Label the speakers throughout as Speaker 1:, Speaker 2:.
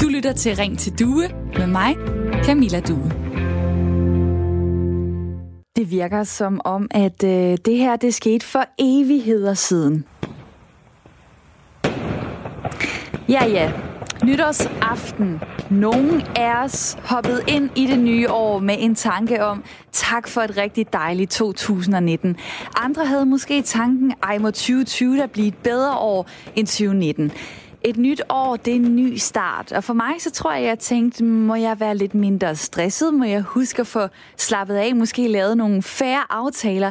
Speaker 1: Du lytter til Ring til Due med mig, Camilla Due. Det virker som om, at øh, det her det skete for evigheder siden. Ja, ja. Nytårsaften. Nogen af os hoppede ind i det nye år med en tanke om, tak for et rigtig dejligt 2019. Andre havde måske tanken, ej må 2020 da blive et bedre år end 2019. Et nyt år, det er en ny start. Og for mig, så tror jeg, jeg tænkte, må jeg være lidt mindre stresset? Må jeg huske at få slappet af? Måske lavet nogle færre aftaler?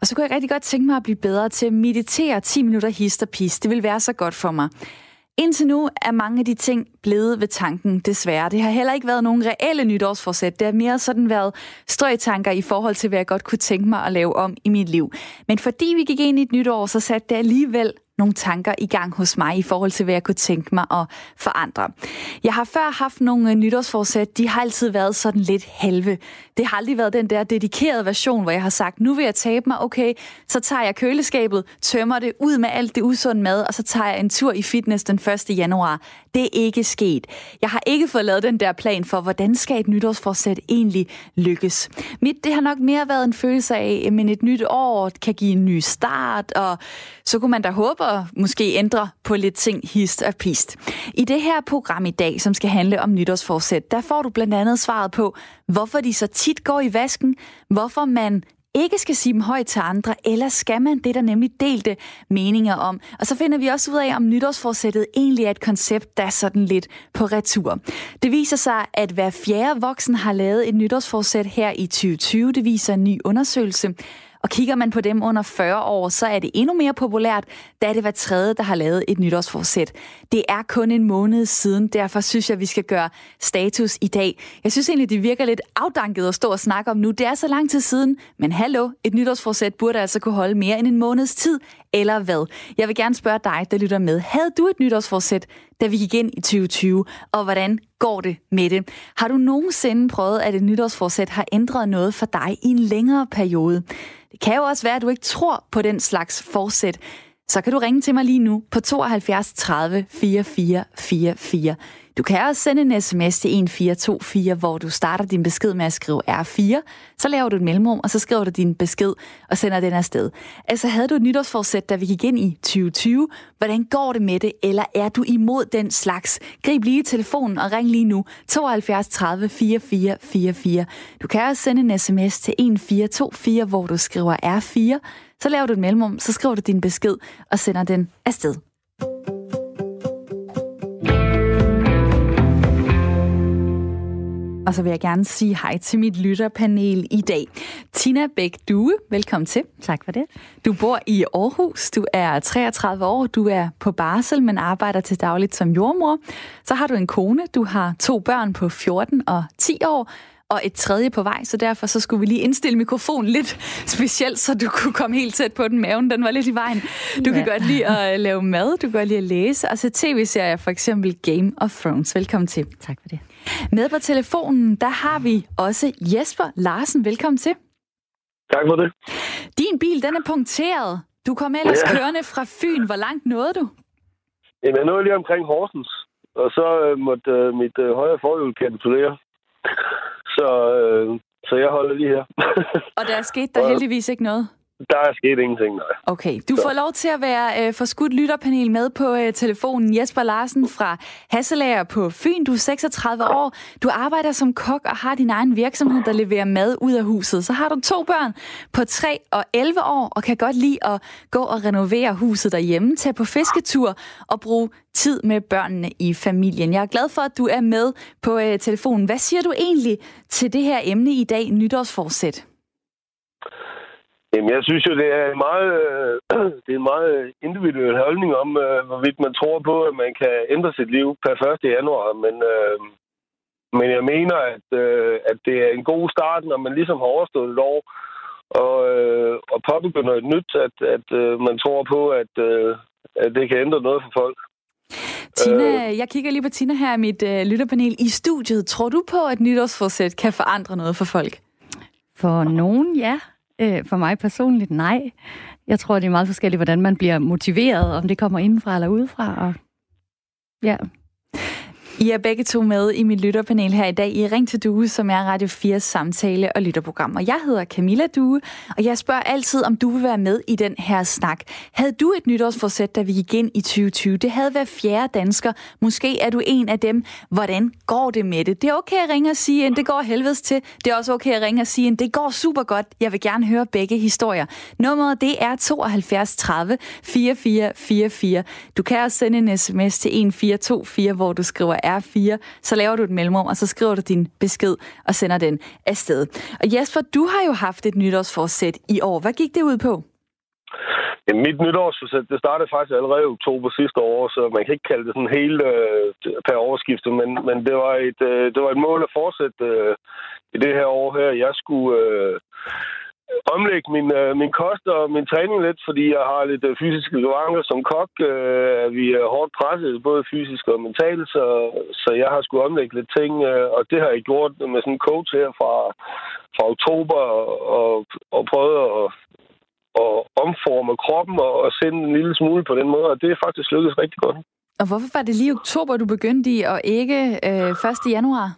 Speaker 1: Og så kunne jeg rigtig godt tænke mig at blive bedre til at meditere 10 minutter hist og pis. Det vil være så godt for mig. Indtil nu er mange af de ting blevet ved tanken, desværre. Det har heller ikke været nogen reelle nytårsforsæt. Det har mere sådan været strøgtanker i forhold til, hvad jeg godt kunne tænke mig at lave om i mit liv. Men fordi vi gik ind i et nytår, så satte det alligevel nogle tanker i gang hos mig i forhold til, hvad jeg kunne tænke mig at forandre. Jeg har før haft nogle øh, nytårsforsæt, de har altid været sådan lidt halve. Det har aldrig været den der dedikerede version, hvor jeg har sagt, nu vil jeg tabe mig, okay, så tager jeg køleskabet, tømmer det ud med alt det usunde mad, og så tager jeg en tur i fitness den 1. januar. Det er ikke sket. Jeg har ikke fået lavet den der plan for, hvordan skal et nytårsforsæt egentlig lykkes. Mit, det har nok mere været en følelse af, at et nyt år kan give en ny start, og så kunne man da håbe at måske ændre på lidt ting hist og pist. I det her program i dag, som skal handle om nytårsforsæt, der får du blandt andet svaret på, hvorfor de så tit går i vasken, hvorfor man ikke skal sige dem højt til andre, eller skal man det, der nemlig delte meninger om. Og så finder vi også ud af, om nytårsforsættet egentlig er et koncept, der er sådan lidt på retur. Det viser sig, at hver fjerde voksen har lavet et nytårsforsæt her i 2020. Det viser en ny undersøgelse. Og kigger man på dem under 40 år, så er det endnu mere populært, da det var tredje, der har lavet et nytårsforsæt. Det er kun en måned siden, derfor synes jeg, vi skal gøre status i dag. Jeg synes egentlig, det virker lidt afdanket at stå og snakke om nu. Det er så lang tid siden, men hallo, et nytårsforsæt burde altså kunne holde mere end en måneds tid, eller hvad? Jeg vil gerne spørge dig, der lytter med. Havde du et nytårsforsæt, da vi gik ind i 2020, og hvordan går det med det? Har du nogensinde prøvet, at et nytårsforsæt har ændret noget for dig i en længere periode? Det kan jo også være, at du ikke tror på den slags forsæt. Så kan du ringe til mig lige nu på 72 30 44 44. Du kan også sende en sms til 1424, hvor du starter din besked med at skrive R4. Så laver du et mellemrum, og så skriver du din besked og sender den afsted. Altså havde du et nytårsforsæt, da vi gik ind i 2020. Hvordan går det med det, eller er du imod den slags? Grib lige telefonen og ring lige nu 72 30 44 44. Du kan også sende en sms til 1424, hvor du skriver R4. Så laver du et mellemrum, så skriver du din besked og sender den afsted. Og så vil jeg gerne sige hej til mit lytterpanel i dag. Tina Bæk Due, velkommen til.
Speaker 2: Tak for det.
Speaker 1: Du bor i Aarhus, du er 33 år, du er på barsel, men arbejder til dagligt som jordmor. Så har du en kone, du har to børn på 14 og 10 år, og et tredje på vej, så derfor så skulle vi lige indstille mikrofonen lidt specielt, så du kunne komme helt tæt på den. Maven, den var lidt i vejen. Du ja. kan godt lide at lave mad, du kan godt lide at læse, og så tv-serier, for eksempel Game of Thrones. Velkommen til.
Speaker 2: Tak for det.
Speaker 1: Med på telefonen, der har vi også Jesper Larsen. Velkommen til.
Speaker 3: Tak for det.
Speaker 1: Din bil, den er punkteret. Du kom ellers ja. kørende fra Fyn. Hvor langt nåede du?
Speaker 3: Jamen, jeg nåede lige omkring Horsens, og så øh, måtte øh, mit øh, højre forhjul kapitulere. Så, øh, så jeg holder lige her.
Speaker 1: og der er sket der heldigvis ikke noget?
Speaker 3: Der er sket ingenting, nej.
Speaker 1: Okay, du får lov til at være øh, forskudt lytterpanel med på øh, telefonen. Jesper Larsen fra Hasselager på Fyn. Du er 36 år. Du arbejder som kok og har din egen virksomhed, der leverer mad ud af huset. Så har du to børn på 3 og 11 år, og kan godt lide at gå og renovere huset derhjemme, tage på fisketur og bruge tid med børnene i familien. Jeg er glad for, at du er med på øh, telefonen. Hvad siger du egentlig til det her emne i dag, nytårsforsæt?
Speaker 3: Jamen, jeg synes jo, det er en meget, øh, det er en meget individuel holdning om, øh, hvorvidt man tror på, at man kan ændre sit liv per 1. januar. Men, øh, men jeg mener, at, øh, at det er en god start, når man ligesom har overstået et år, og, øh, og påbegynder et nyt, at, at øh, man tror på, at, øh, at det kan ændre noget for folk.
Speaker 1: Tina, øh, jeg kigger lige på Tina her, mit øh, lytterpanel i studiet. Tror du på, at nytårsforsæt kan forandre noget for folk?
Speaker 2: For nogen, ja. Øh, for mig personligt, nej. Jeg tror, det er meget forskelligt, hvordan man bliver motiveret, om det kommer indenfra eller udefra. Og ja,
Speaker 1: i er begge to med i mit lytterpanel her i dag i Ring til Due, som er Radio 4's samtale- og lytterprogram. Og jeg hedder Camilla Due, og jeg spørger altid, om du vil være med i den her snak. Havde du et nytårsforsæt, da vi gik ind i 2020? Det havde været fjerde dansker. Måske er du en af dem. Hvordan går det med det? Det er okay at ringe og sige, at det går helvedes til. Det er også okay at ringe og sige, at det går super godt. Jeg vil gerne høre begge historier. Nummeret det er 72 30 44 44. Du kan også sende en sms til 1424, hvor du skriver R4, så laver du et mellemrum, og så skriver du din besked og sender den afsted. Og Jesper, du har jo haft et nytårsforsæt i år. Hvad gik det ud på?
Speaker 3: Ja, mit nytårsforsæt, det startede faktisk allerede i oktober sidste år, så man kan ikke kalde det sådan helt øh, per overskifte, men, men det, var et, øh, det var et mål at fortsætte øh, i det her år her. Jeg skulle... Øh, omlægge min, øh, min kost og min træning lidt, fordi jeg har lidt øh, fysiske skavanker som kok. Øh, vi er hårdt presset, både fysisk og mentalt, så, så jeg har skulle omlægge lidt ting, øh, og det har jeg gjort med sådan en coach her fra, fra oktober, og, og prøvet at, at omforme kroppen og, og sende en lille smule på den måde, og det er faktisk lykkedes rigtig godt.
Speaker 1: Og hvorfor var det lige oktober, du begyndte i, og ikke øh, 1. januar?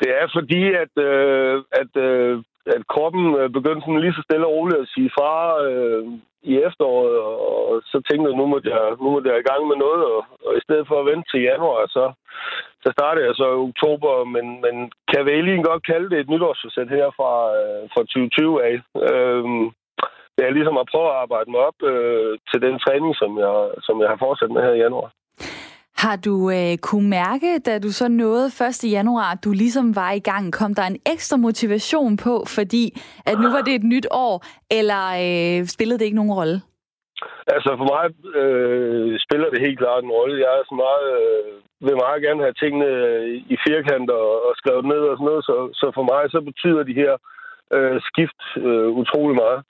Speaker 3: Det er fordi, at, øh, at øh, at kroppen øh, begyndte sådan lige så stille og roligt at sige fra øh, i efteråret, og så tænkte jeg, nu må jeg, nu må jeg i gang med noget, og, og i stedet for at vente til januar, så, så startede jeg så i oktober, men, men kan vel egentlig godt kalde det et nytårsforsæt her fra, øh, fra 2020 af. Øh, det er ligesom at prøve at arbejde mig op øh, til den træning, som jeg, som jeg har fortsat med her i januar.
Speaker 1: Har du øh, kunne mærke, da du så nåede 1. januar, du ligesom var i gang, kom der en ekstra motivation på, fordi at nu var det et nyt år, eller øh, spillede det ikke nogen rolle?
Speaker 3: Altså for mig øh, spiller det helt klart en rolle. Jeg er så meget, øh, vil meget gerne have tingene i firkanter og, og skrevet ned og sådan noget, så, så for mig så betyder de her øh, skift øh, utrolig meget.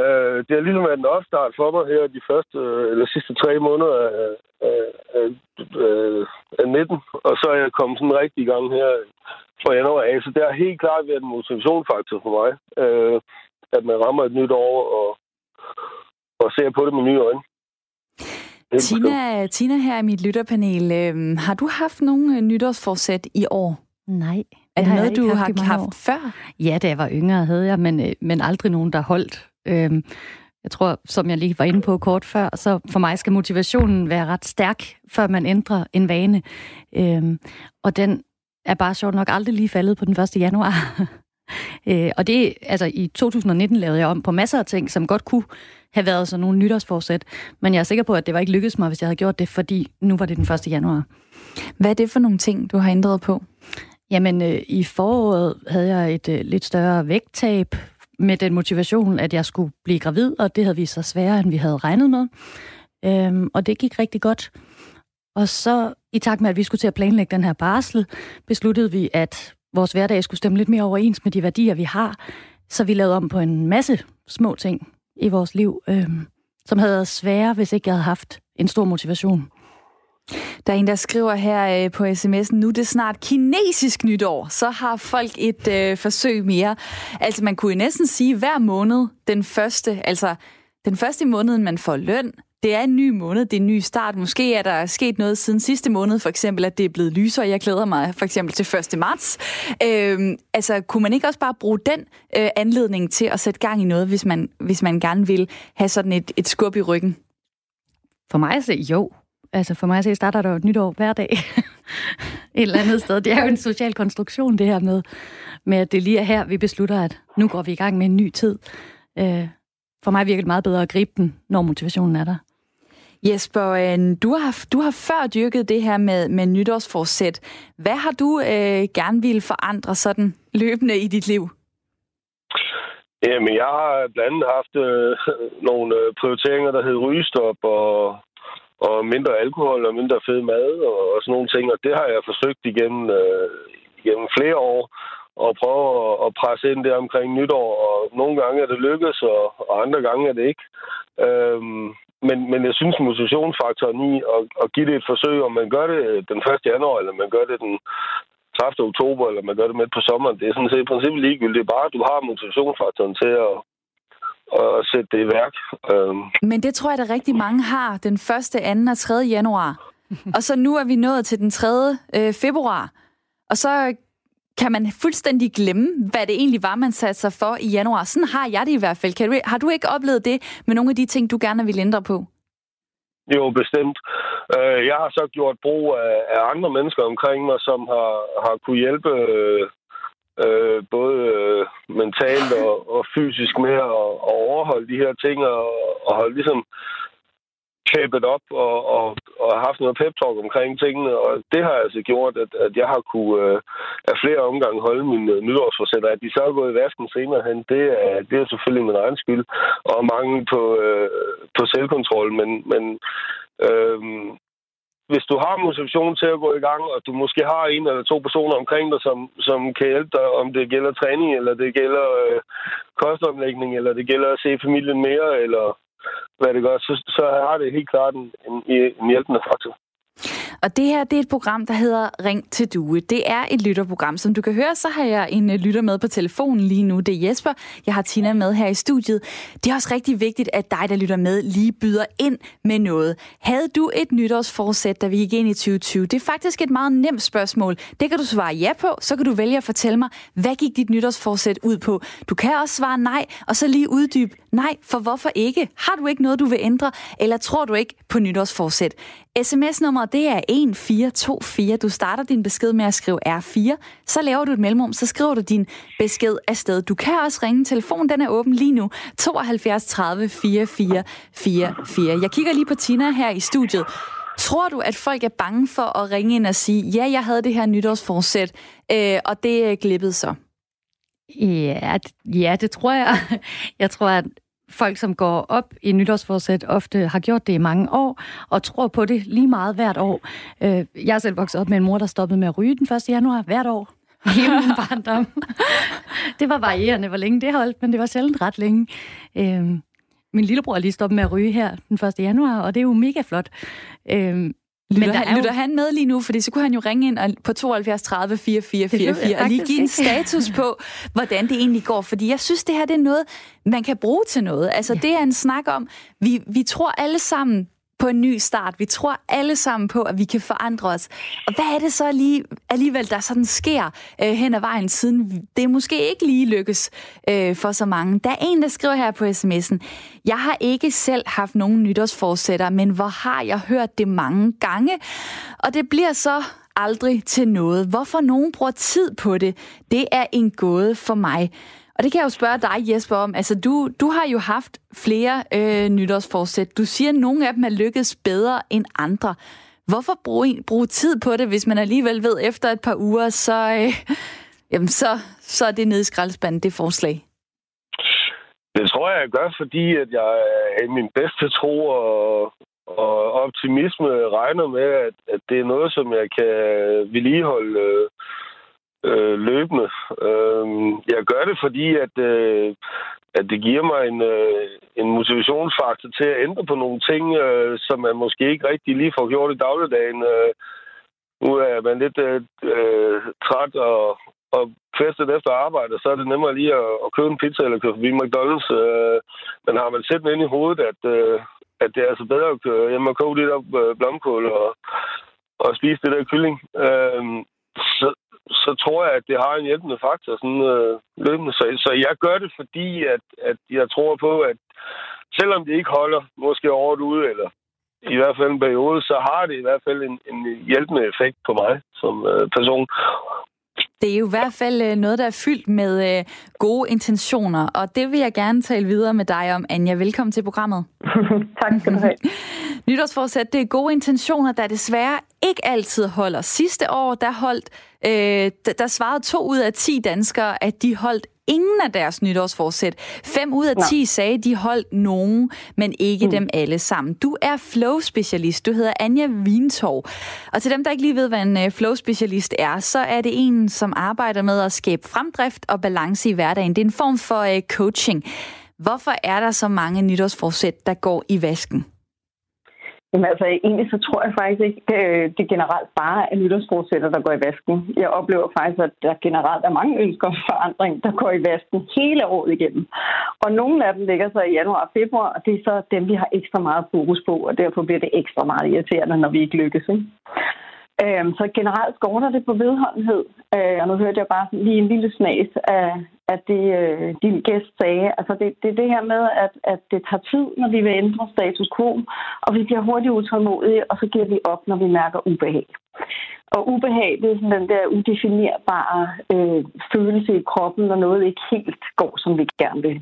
Speaker 3: Øh, det har ligesom været en opstart for mig her de første, øh, eller sidste tre måneder af, af, af, af 19, og så er jeg kommet sådan rigtig i gang her fra januar af. Så det har helt klart været en motivationsfaktor for mig, øh, at man rammer et nyt år og, og ser på det med nye øjne.
Speaker 1: Tina, Tina her i mit lytterpanel. Øh, har du haft nogle øh, nytårsforsæt i år?
Speaker 2: Nej.
Speaker 1: Er det noget, du haft har haft år. før?
Speaker 2: Ja, da jeg var yngre havde jeg, men, øh, men aldrig nogen, der holdt. Øhm, jeg tror, som jeg lige var inde på kort før, så for mig skal motivationen være ret stærk, før man ændrer en vane. Øhm, og den er bare sjovt nok aldrig lige faldet på den 1. januar. øh, og det, altså i 2019 lavede jeg om på masser af ting, som godt kunne have været sådan nogle nytårsforsæt. Men jeg er sikker på, at det var ikke lykkedes mig, hvis jeg havde gjort det, fordi nu var det den 1. januar.
Speaker 1: Hvad er det for nogle ting, du har ændret på?
Speaker 2: Jamen, øh, i foråret havde jeg et øh, lidt større vægttab med den motivation, at jeg skulle blive gravid, og det havde vist sig sværere, end vi havde regnet med. Øhm, og det gik rigtig godt. Og så, i takt med, at vi skulle til at planlægge den her barsel, besluttede vi, at vores hverdag skulle stemme lidt mere overens med de værdier, vi har. Så vi lavede om på en masse små ting i vores liv, øhm, som havde været svære, hvis ikke jeg havde haft en stor motivation.
Speaker 1: Der er en, der skriver her øh, på sms'en, nu er det snart kinesisk nytår, så har folk et øh, forsøg mere. Altså man kunne næsten sige, hver måned, den første, altså den første måned, man får løn, det er en ny måned, det er en ny start. Måske er der sket noget siden sidste måned, for eksempel, at det er blevet lysere. Jeg glæder mig for eksempel til 1. marts. Øhm, altså, kunne man ikke også bare bruge den øh, anledning til at sætte gang i noget, hvis man, hvis man gerne vil have sådan et, et skub i ryggen?
Speaker 2: For mig så jo. Altså for mig at se, starter der jo et nytår hver dag. et eller andet sted. Det er jo en social konstruktion, det her med, med at det lige er her, vi beslutter, at nu går vi i gang med en ny tid. Øh, for mig virker det meget bedre at gribe den, når motivationen er der.
Speaker 1: Jesper, øh, du har, du har før dyrket det her med, med nytårsforsæt. Hvad har du øh, gerne ville forandre sådan løbende i dit liv?
Speaker 3: Jamen, jeg har blandt andet haft øh, nogle øh, prioriteringer, der hed rygestop og og mindre alkohol og mindre fed mad og, og sådan nogle ting. Og det har jeg forsøgt igennem, øh, igennem flere år og prøve at, at presse ind der omkring nytår. Og nogle gange er det lykkes, og, og andre gange er det ikke. Øhm, men, men jeg synes, motivationsfaktoren i at, at give det et forsøg, om man gør det den 1. januar, eller man gør det den 30. oktober, eller man gør det midt på sommeren. Det er sådan set i princippet ligegyldigt. Det er bare, at du har motivationsfaktoren til at, at sætte det i værk. Øhm.
Speaker 1: Men det tror jeg, at rigtig mange har den 1., 2. og 3. januar. og så nu er vi nået til den 3. Øh, februar. Og så kan man fuldstændig glemme, hvad det egentlig var, man satte sig for i januar. Sådan har jeg det i hvert fald. Kan du, har du ikke oplevet det med nogle af de ting, du gerne vil ændre på?
Speaker 3: Jo, bestemt. Øh, jeg har så gjort brug af andre mennesker omkring mig, som har, har kunne hjælpe øh, både øh, mentalt og, og fysisk med at, at overholde de her ting og, og holde ligesom kæbet op og, og, og haft noget pep-talk omkring tingene, og det har altså gjort, at, at jeg har kunne øh, af flere omgange holde min øh, nytårsforsætter. At de så er gået i vasken senere hen, det er, det er selvfølgelig min egen skyld, og mange på, øh, på selvkontrol, men, men øh, hvis du har motivation til at gå i gang, og du måske har en eller to personer omkring dig, som, som kan hjælpe dig, om det gælder træning, eller det gælder øh, kostomlægning, eller det gælder at se familien mere, eller hvad det gør, så, så har det helt klart en, en, en hjælpende faktor.
Speaker 1: Og det her, det er et program, der hedder Ring til Due. Det er et lytterprogram. Som du kan høre, så har jeg en øh, lytter med på telefonen lige nu. Det er Jesper. Jeg har Tina med her i studiet. Det er også rigtig vigtigt, at dig, der lytter med, lige byder ind med noget. Havde du et nytårsforsæt, da vi gik ind i 2020? Det er faktisk et meget nemt spørgsmål. Det kan du svare ja på, så kan du vælge at fortælle mig, hvad gik dit nytårsforsæt ud på? Du kan også svare nej, og så lige uddybe nej, for hvorfor ikke? Har du ikke noget, du vil ændre, eller tror du ikke på nytårsforsæt? SMS-nummeret det er 1424. Du starter din besked med at skrive R4. Så laver du et mellemrum, så skriver du din besked afsted. Du kan også ringe. Telefonen den er åben lige nu. 72 30 44 44. Jeg kigger lige på Tina her i studiet. Tror du, at folk er bange for at ringe ind og sige, ja, jeg havde det her nytårsforsæt, øh, og det glippede så?
Speaker 2: Ja, ja, det tror jeg. Jeg tror, at folk, som går op i nytårsforsæt, ofte har gjort det i mange år, og tror på det lige meget hvert år. Øh, jeg er selv vokset op med en mor, der stoppede med at ryge den 1. januar hvert år. Hele min barndom. det var varierende, hvor længe det holdt, men det var sjældent ret længe. Øh, min lillebror er lige stoppet med at ryge her den 1. januar, og det er jo mega flot.
Speaker 1: Øh, Lytter, Men han, lytter han med lige nu? Fordi så kunne han jo ringe ind på 72 30 44 44 og lige give en status på, hvordan det egentlig går. Fordi jeg synes, det her det er noget, man kan bruge til noget. Altså, ja. det er en snak om, vi, vi tror alle sammen, på en ny start. Vi tror alle sammen på, at vi kan forandre os. Og hvad er det så lige, alligevel, der sådan sker øh, hen ad vejen, siden det måske ikke lige lykkes øh, for så mange? Der er en, der skriver her på sms'en, jeg har ikke selv haft nogen nytårsforsætter, men hvor har jeg hørt det mange gange? Og det bliver så aldrig til noget. Hvorfor nogen bruger tid på det, det er en gåde for mig. Og det kan jeg jo spørge dig, Jesper, om. Altså, du, du har jo haft flere øh, nytårsforsæt. Du siger, at nogle af dem er lykkedes bedre end andre. Hvorfor bruge, bruge tid på det, hvis man alligevel ved, efter et par uger, så, øh, jamen, så, så er det nede i skraldespanden, det forslag?
Speaker 3: Det tror jeg, jeg gør, fordi at jeg er min bedste tro og, og optimisme regner med, at, at det er noget, som jeg kan vedligeholde øh, øh, løbende. Øh, jeg gør det, fordi at, øh, at det giver mig en, øh, en motivationsfaktor til at ændre på nogle ting, øh, som man måske ikke rigtig lige får gjort i dagligdagen. Øh, nu er man lidt øh, øh træt og, og festet efter arbejde, så er det nemmere lige at, at købe en pizza eller købe forbi McDonald's. Øh, men har man sæt ind i hovedet, at, øh, at det er altså bedre at køre hjem og koge det der øh, blomkål og, og spise det der kylling, øh, så, tror jeg, at det har en hjælpende faktor sådan, øh, løbende. Så, så jeg gør det, fordi at, at jeg tror på, at selvom det ikke holder måske året ude, eller i hvert fald en periode, så har det i hvert fald en, en hjælpende effekt på mig som øh, person.
Speaker 1: Det er jo i hvert fald øh, noget, der er fyldt med øh, gode intentioner, og det vil jeg gerne tale videre med dig om, Anja. Velkommen til programmet.
Speaker 4: tak skal du have.
Speaker 1: Nytårsforsæt, det er gode intentioner, der desværre ikke altid holder. Sidste år, der holdt, øh, der svarede to ud af 10 danskere, at de holdt ingen af deres nytårsforsæt. Fem ud af ti Nå. sagde, de holdt nogen, men ikke mm. dem alle sammen. Du er flow-specialist. Du hedder Anja Vintov. Og til dem, der ikke lige ved, hvad en øh, flow-specialist er, så er det en, som arbejder med at skabe fremdrift og balance i hverdagen. Det er en form for uh, coaching. Hvorfor er der så mange nytårsforsæt, der går i vasken?
Speaker 4: Jamen altså, egentlig så tror jeg faktisk ikke, det, øh, det generelt bare er nytårsforsætter, der går i vasken. Jeg oplever faktisk, at der generelt er mange ønsker om forandring, der går i vasken hele året igennem. Og nogle af dem ligger så i januar og februar, og det er så dem, vi har ekstra meget fokus på, og derfor bliver det ekstra meget irriterende, når vi ikke lykkes. Ikke? Øhm, så generelt skorter det på vedholdenhed. Øh, og nu hørte jeg bare lige en lille snas af, af det, øh, din gæst sagde. Altså det, det er det her med, at, at det tager tid, når vi vil ændre status quo, og vi bliver hurtigt utålmodige, og så giver vi op, når vi mærker ubehag. Og ubehag, det er sådan den der udefinerbare øh, følelse i kroppen, når noget ikke helt går, som vi gerne vil.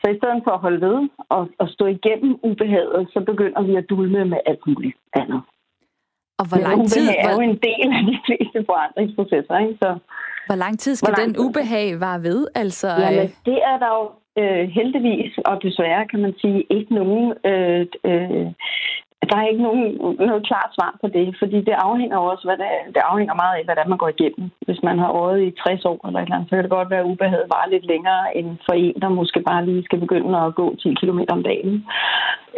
Speaker 4: Så i stedet for at holde ved og, og stå igennem ubehaget, så begynder vi at dulme med alt muligt andet.
Speaker 1: Og hvor lang tid...
Speaker 4: Ubehag er jo en del af de fleste forandringsprocesser, ikke? Så,
Speaker 1: hvor lang tid skal den ubehag vare ved? Altså,
Speaker 4: Jamen, øh? det er der jo øh, heldigvis, og desværre kan man sige, ikke nogen øh, øh, der er ikke nogen, noget klart svar på det, fordi det afhænger også, hvad det, det afhænger meget af, hvad man går igennem. Hvis man har året i 60 år eller et eller andet, så kan det godt være, at ubehaget var lidt længere end for en, der måske bare lige skal begynde at gå 10 km om dagen.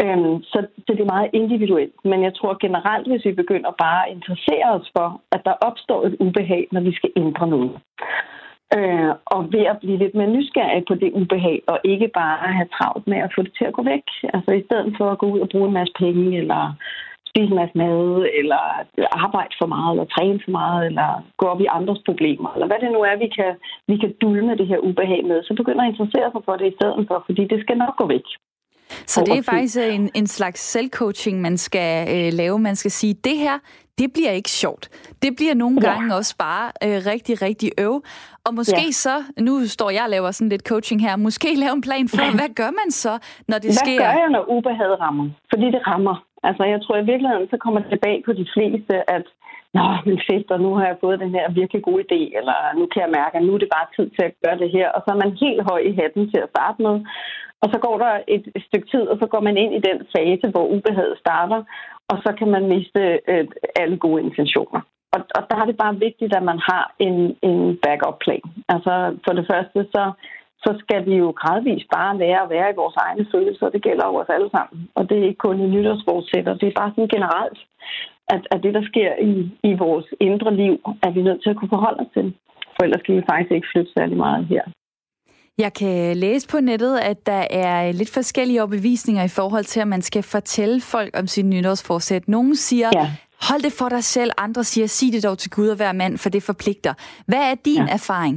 Speaker 4: Øhm, så, så det er meget individuelt. Men jeg tror generelt, hvis vi begynder bare at interessere os for, at der opstår et ubehag, når vi skal ændre noget, Øh, og ved at blive lidt mere nysgerrig på det ubehag, og ikke bare have travlt med at få det til at gå væk. Altså i stedet for at gå ud og bruge en masse penge, eller spise en masse mad, eller arbejde for meget, eller træne for meget, eller gå op i andres problemer, eller hvad det nu er, vi kan, vi kan dulme det her ubehag med, så begynder at interessere sig for det i stedet for, fordi det skal nok gå væk.
Speaker 1: Så det er faktisk en, en slags selvcoaching, man skal øh, lave. Man skal sige, det her, det bliver ikke sjovt. Det bliver nogle ja. gange også bare øh, rigtig, rigtig øv. Og måske ja. så, nu står jeg og laver sådan lidt coaching her, måske lave en plan for, hvad gør man så, når det
Speaker 4: hvad
Speaker 1: sker?
Speaker 4: Hvad gør jeg, når ubehaget rammer? Fordi det rammer. Altså, jeg tror i virkeligheden, så kommer det tilbage på de fleste, at Nå, men fedt, og nu har jeg fået den her virkelig gode idé, eller nu kan jeg mærke, at nu er det bare tid til at gøre det her. Og så er man helt høj i hatten til at starte med. Og så går der et stykke tid, og så går man ind i den fase, hvor ubehaget starter, og så kan man miste øh, alle gode intentioner. Og, og der er det bare vigtigt, at man har en, en backup-plan. Altså for det første, så, så skal vi jo gradvist bare lære at være i vores egne følelser. Det gælder jo os alle sammen. Og det er ikke kun i nytårsforsætter. Det er bare sådan generelt, at, at det, der sker i, i vores indre liv, er vi nødt til at kunne forholde os til. For ellers kan vi faktisk ikke flytte særlig meget her.
Speaker 1: Jeg kan læse på nettet, at der er lidt forskellige overbevisninger i forhold til, at man skal fortælle folk om sin nytårsforsæt. Nogle siger, ja. hold det for dig selv. Andre siger, sig det dog til Gud og hver mand, for det forpligter. Hvad er din ja. erfaring?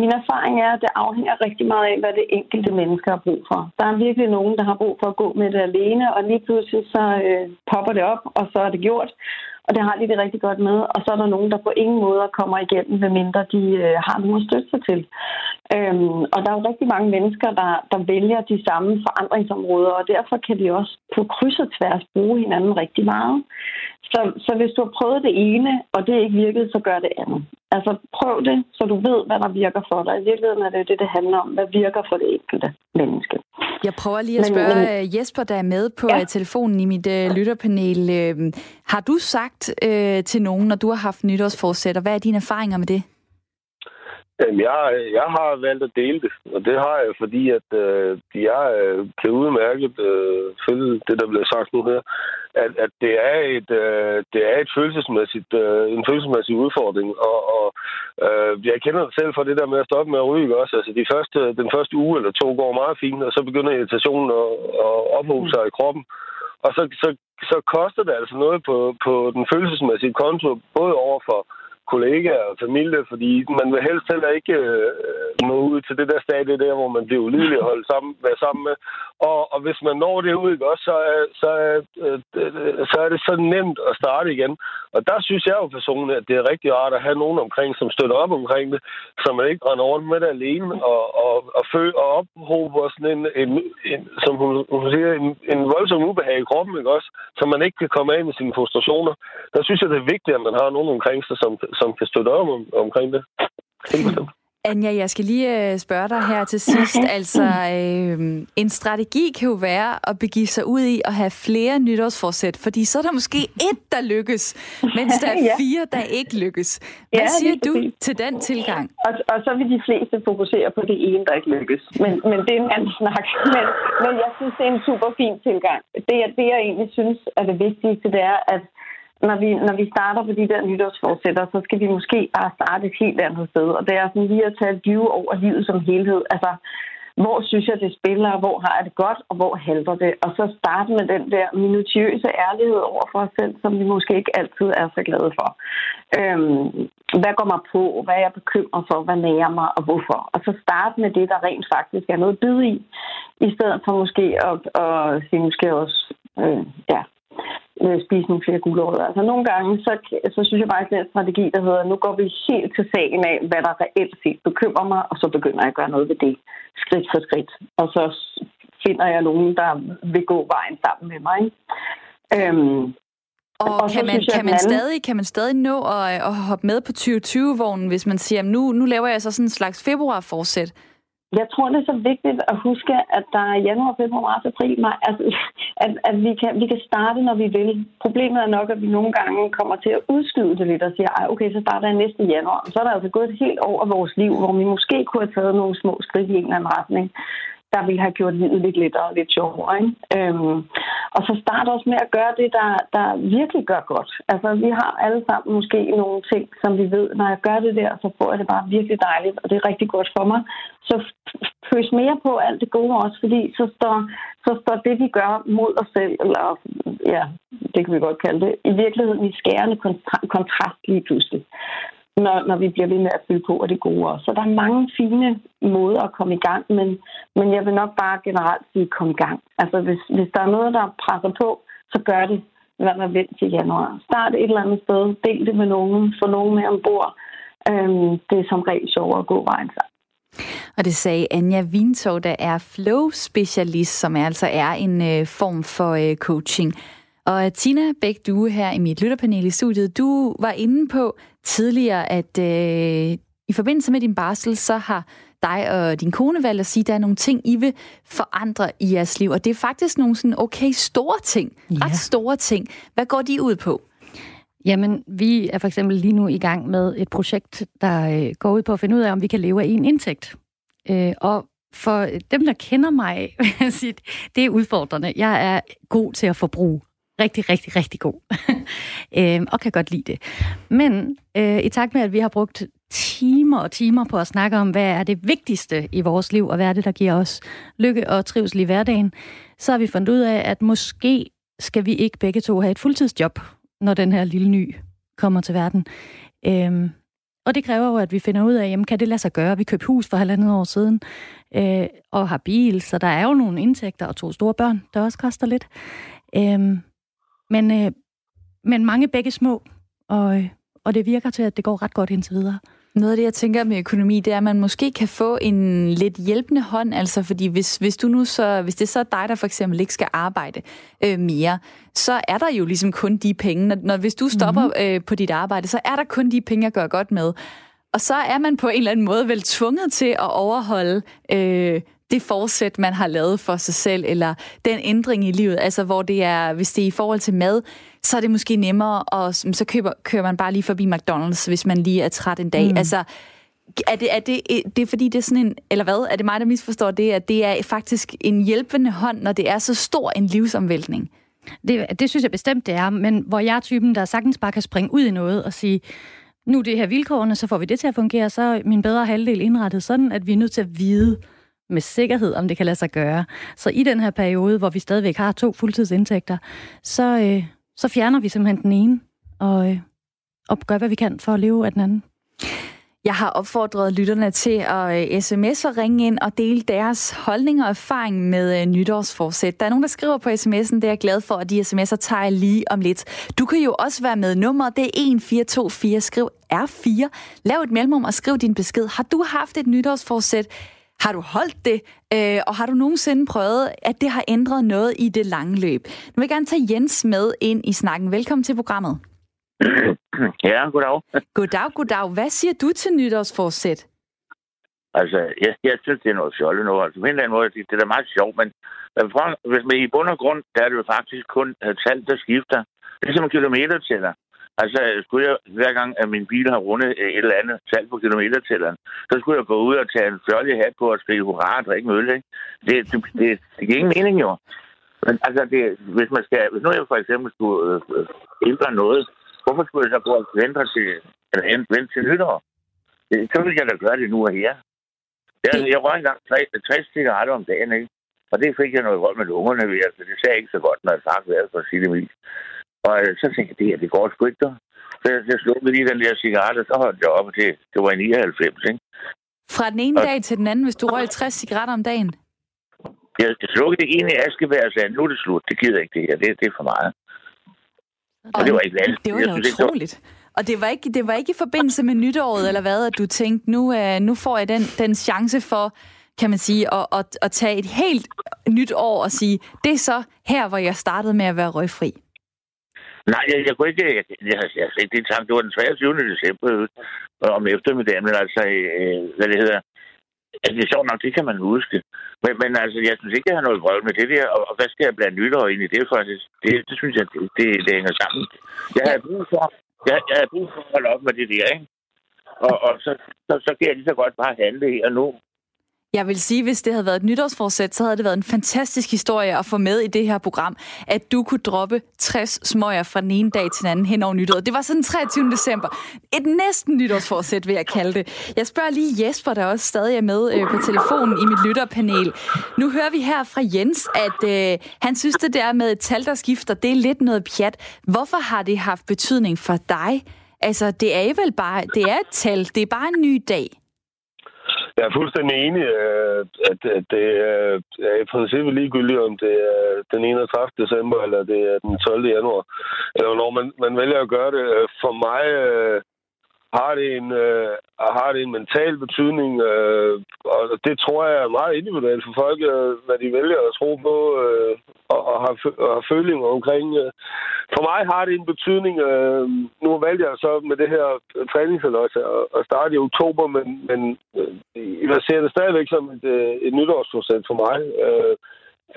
Speaker 4: Min erfaring er, at det afhænger rigtig meget af, hvad det enkelte menneske har brug for. Der er virkelig nogen, der har brug for at gå med det alene, og lige pludselig så øh, popper det op, og så er det gjort og det har de det rigtig godt med. Og så er der nogen, der på ingen måde kommer igennem, medmindre de øh, har nogen at støtte sig til. Øhm, og der er jo rigtig mange mennesker, der, der vælger de samme forandringsområder, og derfor kan de også på kryds og tværs bruge hinanden rigtig meget. Så, så hvis du har prøvet det ene, og det ikke virkede, så gør det andet. Altså prøv det, så du ved, hvad der virker for dig. I virkeligheden er det det, det handler om. Hvad virker for det enkelte menneske?
Speaker 1: Jeg prøver lige at spørge men, men, Jesper, der er med på ja. telefonen i mit uh, lytterpanel. Uh, har du sagt uh, til nogen, når du har haft nytårsforsætter, hvad er dine erfaringer med det?
Speaker 3: Jamen, jeg, jeg har valgt at dele det, og det har jeg, fordi at øh, jeg øh, kan udmærket øh, følge det, der bliver sagt nu her, at, at det er et øh, det er et følelsesmæssigt øh, en følelsesmæssig udfordring, og, og øh, jeg kender det selv for det der med at stoppe med at ryge også. Altså, de første, den første uge eller to går meget fint, og så begynder irritationen at, at ophobe sig i kroppen, og så, så, så koster det altså noget på, på den følelsesmæssige konto, både over for kollegaer og familie, fordi man vil helst heller ikke øh, nå ud til det der stadie der, hvor man bliver ulidelig at holde sammen, være sammen med. Og, og hvis man når det ud, ikke, også, så, så, øh, øh, så er det så nemt at starte igen. Og der synes jeg jo personligt, at det er rigtig rart at have nogen omkring, som støtter op omkring det, så man ikke render rundt med det alene og, og, og, fø, og ophober sådan en, en, en som hun, hun siger, en, en voldsom ubehag i kroppen, ikke også? Så man ikke kan komme af med sine frustrationer. Der synes jeg, det er vigtigt, at man har nogen omkring sig, som, som kan støtte op om, omkring det.
Speaker 1: Anja, jeg skal lige øh, spørge dig her til sidst. Altså, øh, en strategi kan jo være at begive sig ud i at have flere nytårsforsæt, fordi så er der måske et, der lykkes, mens der er ja. fire, der ikke lykkes. Hvad ja, siger du til den tilgang?
Speaker 4: Og, og så vil de fleste fokusere på det ene, der ikke lykkes. Men, men det er en anden snak. Men, men jeg synes, det er en super fin tilgang. Det, det, jeg egentlig synes er det vigtigste, det er, at når vi, når vi starter på de der nytårsforsætter, så skal vi måske bare starte et helt andet sted. Og det er sådan lige at tage et view over livet som helhed. Altså, hvor synes jeg, det spiller, hvor har jeg det godt, og hvor halter det. Og så starte med den der minutiøse ærlighed over for os selv, som vi måske ikke altid er så glade for. Øhm, hvad går mig på? Hvad er jeg bekymret for? Hvad nærer mig, og hvorfor? Og så starte med det, der rent faktisk er noget bid i, i stedet for måske at, at sige, måske også, øh, ja, spise nogle flere gulerødder. Altså nogle gange, så, så synes jeg faktisk, at den strategi, der hedder, nu går vi helt til sagen af, hvad der reelt set bekymrer mig, og så begynder jeg at gøre noget ved det, skridt for skridt. Og så finder jeg nogen, der vil gå vejen sammen med mig. Øhm,
Speaker 1: og, og kan, man, jeg, kan, man anden... stadig, kan man stadig nå at, at hoppe med på 2020-vognen, hvis man siger, nu, nu laver jeg så sådan en slags februar-forsæt?
Speaker 4: Jeg tror, det er så vigtigt at huske, at der er januar, februar, marts, april, maj, altså, at, at vi, kan, vi kan starte, når vi vil. Problemet er nok, at vi nogle gange kommer til at udskyde det lidt og siger, Ej, okay, så starter jeg næste januar. Så er der altså gået et helt over vores liv, hvor vi måske kunne have taget nogle små skridt i en eller anden retning der ville have gjort livet lidt lettere og lidt sjovere. Ikke? Øhm, og så start også med at gøre det, der, der virkelig gør godt. Altså, vi har alle sammen måske nogle ting, som vi ved, når jeg gør det der, så får jeg det bare virkelig dejligt, og det er rigtig godt for mig. Så pøs mere på alt det gode også, fordi så står, så står det, vi gør mod os selv, eller ja, det kan vi godt kalde det, i virkeligheden i skærende kontrast lige pludselig når, når vi bliver ved med at fylde på af det gode også. Så der er mange fine måder at komme i gang, men, men jeg vil nok bare generelt sige, kom i gang. Altså hvis, hvis der er noget, der presser på, så gør det. Lad man vente til januar. Start et eller andet sted. Del det med nogen. Få nogen med ombord. Øhm, det er som regel sjovere at gå vejen sammen.
Speaker 1: Og det sagde Anja Vintov, der er flow-specialist, som altså er en øh, form for øh, coaching. Og Tina Bæk Due her i mit lytterpanel i studiet, du var inde på tidligere, at øh, i forbindelse med din barsel, så har dig og din kone valgt at sige, at der er nogle ting, I vil forandre i jeres liv. Og det er faktisk nogle sådan okay store ting. Ja. Ret store ting. Hvad går de ud på?
Speaker 2: Jamen, vi er for eksempel lige nu i gang med et projekt, der øh, går ud på at finde ud af, om vi kan leve af en indtægt. Øh, og for dem, der kender mig, det er udfordrende. Jeg er god til at forbruge rigtig, rigtig, rigtig god. øh, og kan godt lide det. Men øh, i takt med, at vi har brugt timer og timer på at snakke om, hvad er det vigtigste i vores liv, og hvad er det, der giver os lykke og trivsel i hverdagen, så har vi fundet ud af, at måske skal vi ikke begge to have et fuldtidsjob, når den her lille ny kommer til verden. Øhm, og det kræver jo, at vi finder ud af, jamen, kan det lade sig gøre? Vi købte hus for halvandet år siden, øh, og har bil, så der er jo nogle indtægter og to store børn, der også koster lidt. Øhm, men, øh, men mange begge små, og, og det virker til, at det går ret godt indtil videre.
Speaker 1: Noget af det, jeg tænker med økonomi, det er, at man måske kan få en lidt hjælpende hånd, altså fordi hvis, hvis du nu så, hvis det så er dig, der for eksempel ikke skal arbejde øh, mere, så er der jo ligesom kun de penge. Når, når hvis du stopper mm-hmm. øh, på dit arbejde, så er der kun de penge, jeg gør godt med. Og så er man på en eller anden måde vel tvunget til at overholde øh, det forsæt, man har lavet for sig selv, eller den ændring i livet, altså hvor det er, hvis det er i forhold til mad, så er det måske nemmere, og så køber, kører man bare lige forbi McDonald's, hvis man lige er træt en dag. Mm. Altså, er det, er det, det er fordi, det er sådan en, eller hvad, er det mig, der misforstår det, at det er faktisk en hjælpende hånd, når det er så stor en livsomvæltning?
Speaker 2: Det, det synes jeg bestemt, det er, men hvor jeg er typen, der sagtens bare kan springe ud i noget og sige, nu er det her vilkårene, så får vi det til at fungere, så er min bedre halvdel indrettet sådan, at vi er nødt til at vide, med sikkerhed, om det kan lade sig gøre. Så i den her periode, hvor vi stadigvæk har to fuldtidsindtægter, så, øh, så fjerner vi simpelthen den ene og, øh, og gør, hvad vi kan for at leve af den anden.
Speaker 1: Jeg har opfordret lytterne til at øh, sms og ringe ind og dele deres holdning og erfaring med øh, nytårsforsæt. Der er nogen, der skriver på sms'en, det er jeg glad for, at de sms'er tager lige om lidt. Du kan jo også være med. Nummeret det er 1424. Skriv R4. Lav et mellemrum og skriv din besked. Har du haft et nytårsforsæt? Har du holdt det, øh, og har du nogensinde prøvet, at det har ændret noget i det lange løb? Nu vil jeg gerne tage Jens med ind i snakken. Velkommen til programmet.
Speaker 5: Ja, goddag.
Speaker 1: Goddag, goddag. Hvad siger du til nytårsforsæt?
Speaker 5: Altså, jeg, jeg synes, det er noget fjollet nu. Altså, på en eller anden måde, det, er da meget sjovt, men hvis man i bund og grund, der er det jo faktisk kun tal, der skifter. Det er som kilometertæller. Altså, skulle jeg, hver gang, at min bil har rundet et eller andet tal på kilometertælleren, så skulle jeg gå ud og tage en fjollig hat på og skrive hurra og drikke mølle, ikke? Det, det, det, det giver ingen mening, jo. Men altså, det, hvis man skal, hvis nu jeg for eksempel skulle øh, øh ændre noget, hvorfor skulle jeg så gå og vente til, eller vente til nytår? Så vil jeg da gøre det nu og her. Jeg, jeg røg engang 60 cigaretter om dagen, ikke? Og det fik jeg noget vold med lungerne ved, altså det ser ikke så godt, når jeg sagt været for at sige det mildt. Og øh, så tænkte jeg, det her, det går sgu ikke, Så jeg, jeg slukkede lige den der cigaret, og så holdt jeg op til, det var i 99, ikke?
Speaker 1: Fra den ene og... dag til den anden, hvis du røg 60 cigaretter om dagen?
Speaker 5: Jeg, slukkede det ene i Askebær og sagde, nu er det slut, det gider ikke det her, det, det er for meget. Og, og det var ikke valgt.
Speaker 1: Det var da utroligt. Og det var, ikke, det var ikke i forbindelse med nytåret, eller hvad, at du tænkte, nu, uh, nu får jeg den, den chance for, kan man sige, at, at, at tage et helt nyt år og sige, det er så her, hvor jeg startede med at være røgfri?
Speaker 5: Nej, jeg, jeg kunne ikke... Jeg, jeg, jeg, jeg det, det, det var den 23. december øh, om eftermiddagen, men altså, øh, hvad det hedder... Altså, det er sjovt nok, det kan man huske. Men, men altså, jeg synes ikke, jeg har noget vrøvl med det der. Og, og hvad skal jeg blande nytår ind i det, faktisk? Det, det synes jeg, det, det, det hænger sammen. Jeg har brug for, jeg, jeg har brug for at holde op med det der, ikke? Og, og så, så, så kan jeg lige så godt bare handle her nu.
Speaker 1: Jeg vil sige, hvis det havde været et nytårsforsæt, så havde det været en fantastisk historie at få med i det her program, at du kunne droppe 60 smøger fra den ene dag til den anden hen over nytåret. Det var sådan 23. december. Et næsten nytårsforsæt, vil jeg kalde det. Jeg spørger lige Jesper, der også stadig er med øh, på telefonen i mit lytterpanel. Nu hører vi her fra Jens, at øh, han synes, det der med et tal, der skifter, det er lidt noget pjat. Hvorfor har det haft betydning for dig? Altså, det er vel bare, det er et tal, det er bare en ny dag.
Speaker 3: Jeg er fuldstændig enig, øh, at, at det er i princippet ligegyldigt, om det er den 31. december eller det er den 12. januar, eller når man, man vælger at gøre det. Øh, for mig øh, har det en, øh, har det en mental betydning, øh, og det tror jeg er meget individuelt for folk, øh, hvad de vælger at tro på øh, og, og, har, og har følinger omkring. Øh. For mig har det en betydning. Øh, nu valgte jeg så med det her træningsaløjse at, starte i oktober, men, men øh, jeg ser det stadigvæk som et, øh, et nytårsprocent for mig. Øh,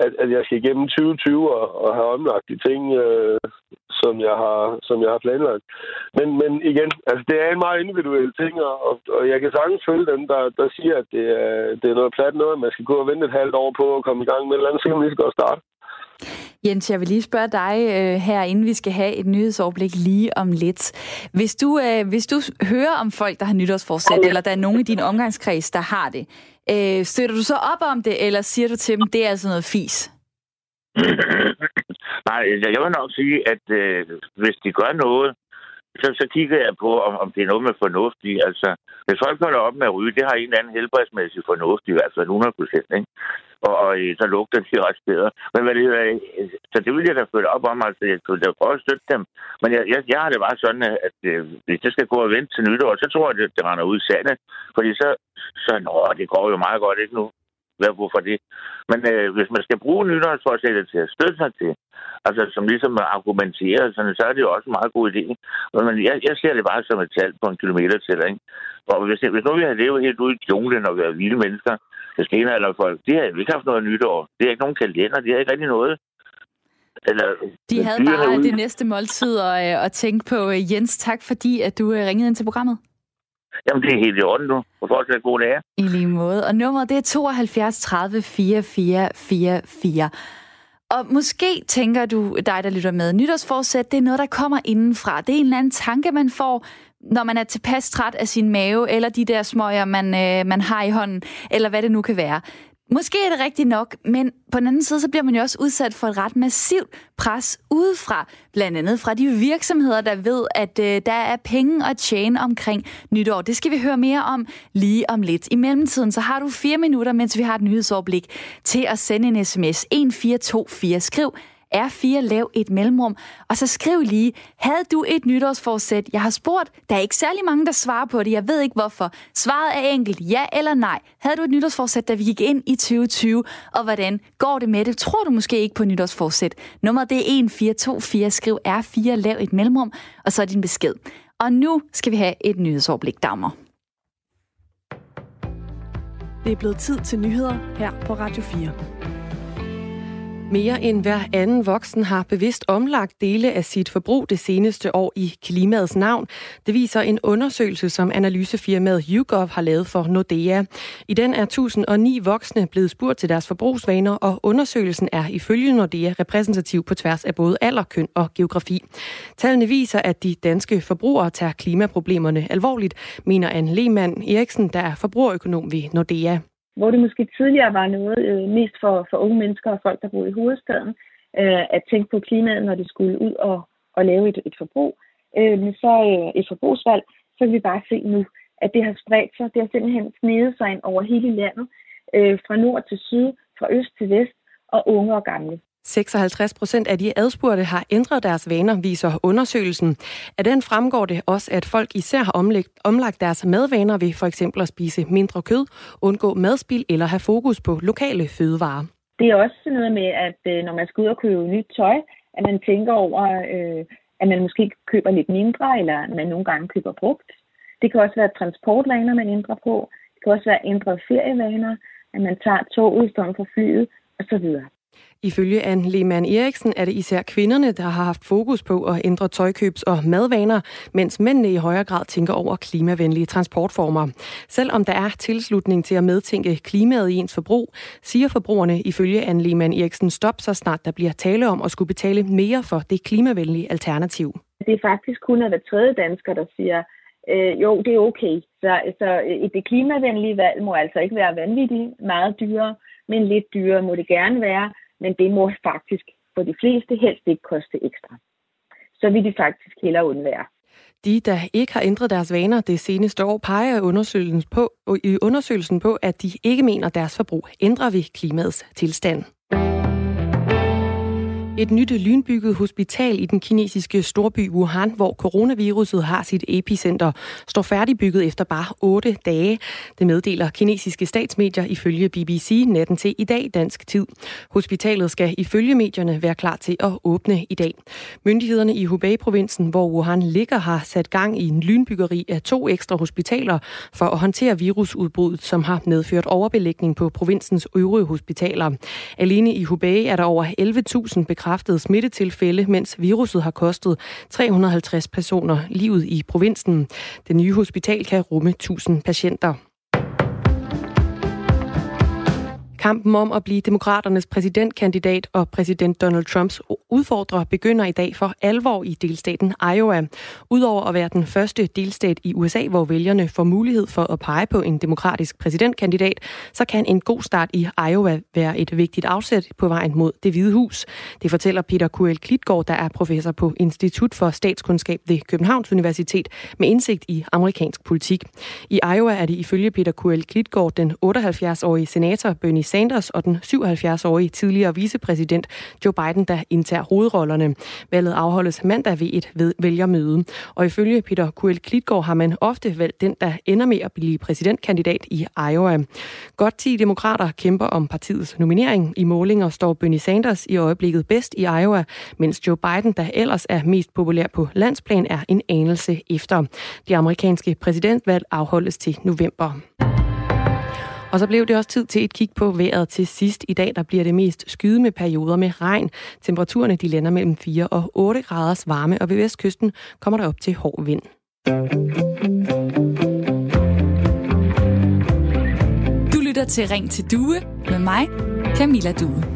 Speaker 3: at, at jeg skal igennem 2020 og, og have omlagt de ting, øh, som, jeg har, som jeg har planlagt. Men, men igen, altså, det er en meget individuel ting, og, og jeg kan sagtens følge dem, der, der siger, at det er, det er noget plat noget, man skal gå og vente et halvt år på at komme i gang med et eller andet, så kan man lige så godt starte.
Speaker 1: Jens, jeg vil lige spørge dig øh, her, inden vi skal have et nyhedsoverblik lige om lidt. Hvis du, øh, hvis du hører om folk, der har nytårsforsæt, eller der er nogen i din omgangskreds, der har det, øh, støtter du så op om det, eller siger du til dem, det er altså noget fis?
Speaker 5: Nej, jeg vil nok sige, at øh, hvis de gør noget, så, så kigger jeg på, om, om det er noget med fornuft i. Altså, hvis folk holder op med at ryge, det har en eller anden helbredsmæssig fornuft i hvert fald 100 procent, ikke? Og, og, øh, så lugter de også bedre. Men hvad det hedder, øh, så det ville jeg da følge op om, altså jeg kunne da prøve at støtte dem. Men jeg, jeg, jeg har det bare sådan, at, at øh, hvis det skal gå og vente til nytår, så tror jeg, at det, det render ud i sandet. Fordi så, så nå, det går jo meget godt, ikke nu? Hvad, hvorfor det? Men øh, hvis man skal bruge nytårsforsættet til at støtte sig til, altså som ligesom argumenterer, sådan, så er det jo også en meget god idé. Men jeg, jeg ser det bare som et tal på en kilometer til, ikke? Og hvis, hvis nu vi har levet helt ude i junglen og været vilde mennesker, folk, de har ikke haft noget nytår. Det er ikke nogen kalender, de har ikke rigtig noget.
Speaker 1: Eller, de havde bare ude. det næste måltid og, øh, og tænke på. Øh, Jens, tak fordi, at du øh, ringede ind til programmet.
Speaker 5: Jamen, det er helt i orden nu. Og fortsat god dag.
Speaker 1: I lige måde. Og nummeret, det er 72 30 44 44. Og måske tænker du, dig der lytter med, nytårsforsæt, det er noget, der kommer indenfra. Det er en eller anden tanke, man får, når man er tilpas træt af sin mave, eller de der smøger, man, øh, man har i hånden, eller hvad det nu kan være. Måske er det rigtigt nok, men på den anden side, så bliver man jo også udsat for et ret massivt pres udefra. Blandt andet fra de virksomheder, der ved, at øh, der er penge at tjene omkring nytår. Det skal vi høre mere om lige om lidt. I mellemtiden, så har du fire minutter, mens vi har et nyhedsoverblik, til at sende en sms 1424. Skriv R4, lav et mellemrum, og så skriv lige, havde du et nytårsforsæt? Jeg har spurgt, der er ikke særlig mange, der svarer på det, jeg ved ikke hvorfor. Svaret er enkelt, ja eller nej. Havde du et nytårsforsæt, da vi gik ind i 2020, og hvordan går det med det? Tror du måske ikke på nytårsforsæt? Nummeret det er 1424, skriv R4, lav et mellemrum, og så din besked. Og nu skal vi have et nyhedsoverblik, Dagmar.
Speaker 6: Det er blevet tid til nyheder her på Radio 4.
Speaker 7: Mere end hver anden voksen har bevidst omlagt dele af sit forbrug det seneste år i klimaets navn. Det viser en undersøgelse, som analysefirmaet YouGov har lavet for Nordea. I den er 1009 voksne blevet spurgt til deres forbrugsvaner, og undersøgelsen er ifølge Nordea repræsentativ på tværs af både alder, køn og geografi. Tallene viser, at de danske forbrugere tager klimaproblemerne alvorligt, mener Anne Lehmann Eriksen, der er forbrugerøkonom ved Nordea
Speaker 8: hvor det måske tidligere var noget øh, mest for, for unge mennesker og folk, der boede i hovedstaden, øh, at tænke på klimaet, når de skulle ud og, og lave et, et forbrug. Øh, men så øh, et forbrugsvalg, så kan vi bare se nu, at det har spredt sig. Det har simpelthen snedet sig ind over hele landet, øh, fra nord til syd, fra øst til vest, og unge og gamle.
Speaker 7: 56 procent af de adspurgte har ændret deres vaner, viser undersøgelsen. Af den fremgår det også, at folk især har omlagt, omlagt deres madvaner ved for eksempel at spise mindre kød, undgå madspil eller have fokus på lokale fødevarer.
Speaker 8: Det er også noget med, at øh, når man skal ud og købe nyt tøj, at man tænker over, øh, at man måske køber lidt mindre, eller at man nogle gange køber brugt. Det kan også være transportvaner, man ændrer på. Det kan også være ændrede ferievaner, at man tager toget i stedet for flyet, osv.
Speaker 7: Ifølge Anne Lehmann Eriksen er det især kvinderne, der har haft fokus på at ændre tøjkøbs- og madvaner, mens mændene i højere grad tænker over klimavenlige transportformer. Selvom der er tilslutning til at medtænke klimaet i ens forbrug, siger forbrugerne ifølge Anne Lehmann Eriksen stop, så snart der bliver tale om at skulle betale mere for det klimavenlige alternativ.
Speaker 8: Det er faktisk kun at hver tredje dansker, der siger, øh, jo, det er okay. Så, så øh, det klimavenlige valg må altså ikke være vanvittigt meget dyrere, men lidt dyrere må det gerne være, men det må faktisk for de fleste helst ikke koste ekstra. Så vil de faktisk hellere undvære.
Speaker 7: De, der ikke har ændret deres vaner det seneste år, peger undersøgelsen på, i undersøgelsen på, at de ikke mener, at deres forbrug ændrer ved klimaets tilstand. Et nyt lynbygget hospital i den kinesiske storby Wuhan, hvor coronaviruset har sit epicenter, står færdigbygget efter bare 8 dage. Det meddeler kinesiske statsmedier ifølge BBC natten til i dag dansk tid. Hospitalet skal ifølge medierne være klar til at åbne i dag. Myndighederne i Hubei-provinsen, hvor Wuhan ligger, har sat gang i en lynbyggeri af to ekstra hospitaler for at håndtere virusudbruddet, som har medført overbelægning på provinsens øvrige hospitaler. Alene i Hubei er der over 11.000 bekræftede bekræftede smittetilfælde, mens viruset har kostet 350 personer livet i provinsen. Det nye hospital kan rumme 1000 patienter. Kampen om at blive demokraternes præsidentkandidat og præsident Donald Trumps udfordrer begynder i dag for alvor i delstaten Iowa. Udover at være den første delstat i USA, hvor vælgerne får mulighed for at pege på en demokratisk præsidentkandidat, så kan en god start i Iowa være et vigtigt afsæt på vejen mod det hvide hus. Det fortæller Peter Kuel Klitgaard, der er professor på Institut for Statskundskab ved Københavns Universitet med indsigt i amerikansk politik. I Iowa er det ifølge Peter Kuel Klitgaard den 78-årige senator Bernie Sanders Sanders og den 77-årige tidligere vicepræsident Joe Biden, der indtager hovedrollerne. Valget afholdes mandag ved et vælgermøde. Og ifølge Peter Kuel Klitgaard har man ofte valgt den, der ender med at blive præsidentkandidat i Iowa. Godt 10 demokrater kæmper om partiets nominering. I målinger står Bernie Sanders i øjeblikket bedst i Iowa, mens Joe Biden, der ellers er mest populær på landsplan, er en anelse efter. Det amerikanske præsidentvalg afholdes til november. Og så blev det også tid til et kig på vejret til sidst. I dag der bliver det mest skyde med perioder med regn. Temperaturerne de lander mellem 4 og 8 graders varme, og ved vestkysten kommer der op til hård vind.
Speaker 1: Du lytter til Ring til Due med mig, Camilla Due.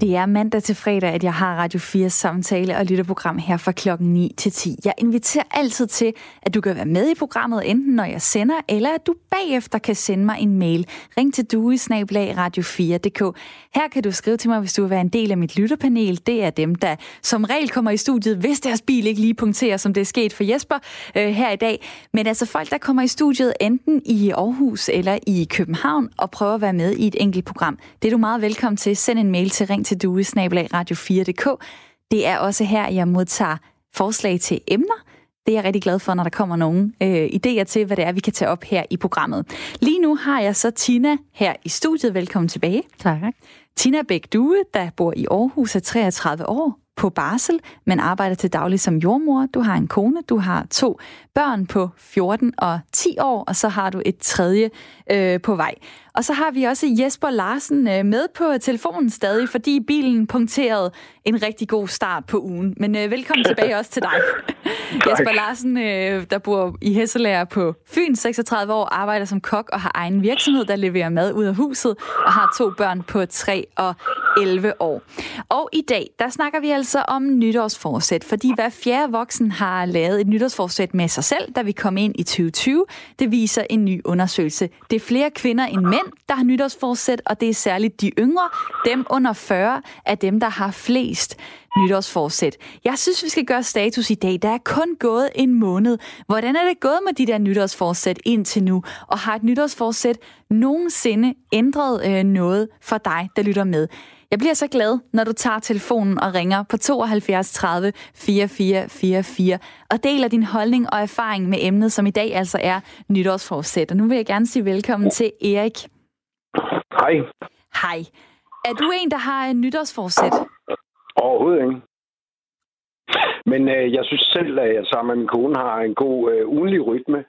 Speaker 1: Det er mandag til fredag, at jeg har Radio 4 samtale og lytterprogram her fra klokken 9 til 10. Jeg inviterer altid til, at du kan være med i programmet, enten når jeg sender, eller at du bagefter kan sende mig en mail. Ring til duesnablag radio4.dk. Her kan du skrive til mig, hvis du vil være en del af mit lytterpanel. Det er dem, der som regel kommer i studiet, hvis deres bil ikke lige punkterer, som det er sket for Jesper øh, her i dag. Men altså folk, der kommer i studiet enten i Aarhus eller i København og prøver at være med i et enkelt program. Det er du meget velkommen til. Send en mail til ring til radio4.dk. Det er også her, jeg modtager forslag til emner. Det er jeg rigtig glad for, når der kommer nogle øh, idéer til, hvad det er, vi kan tage op her i programmet. Lige nu har jeg så Tina her i studiet. Velkommen tilbage.
Speaker 2: Tak.
Speaker 1: Tina Bæk Due, der bor i Aarhus, er 33 år, på barsel, men arbejder til daglig som jordmor. Du har en kone, du har to børn på 14 og 10 år, og så har du et tredje øh, på vej. Og så har vi også Jesper Larsen øh, med på telefonen stadig, fordi bilen punkterede en rigtig god start på ugen. Men øh, velkommen tilbage også til dig. Jesper Larsen, øh, der bor i Hesselager på Fyn, 36 år, arbejder som kok og har egen virksomhed, der leverer mad ud af huset, og har to børn på 3 og 11 år. Og i dag, der snakker vi altså om nytårsforsæt, fordi hver fjerde voksen har lavet et nytårsforsæt med sig selv, da vi kom ind i 2020. Det viser en ny undersøgelse. Det er flere kvinder end mænd, der har nytårsforsæt, og det er særligt de yngre, dem under 40, er dem, der har flest nytårsforsæt. Jeg synes, vi skal gøre status i dag. Der er kun gået en måned. Hvordan er det gået med de der nytårsforsæt indtil nu? Og har et nytårsforsæt nogensinde ændret øh, noget for dig, der lytter med? Jeg bliver så glad, når du tager telefonen og ringer på 72 30 4444 og deler din holdning og erfaring med emnet, som i dag altså er nytårsforsæt. Og nu vil jeg gerne sige velkommen til Erik.
Speaker 9: Hej.
Speaker 1: Hej. Er du en, der har en nytårsforsæt?
Speaker 9: Overhovedet ikke. Men øh, jeg synes selv, at jeg sammen med min kone har en god øh, ugenlig rytme.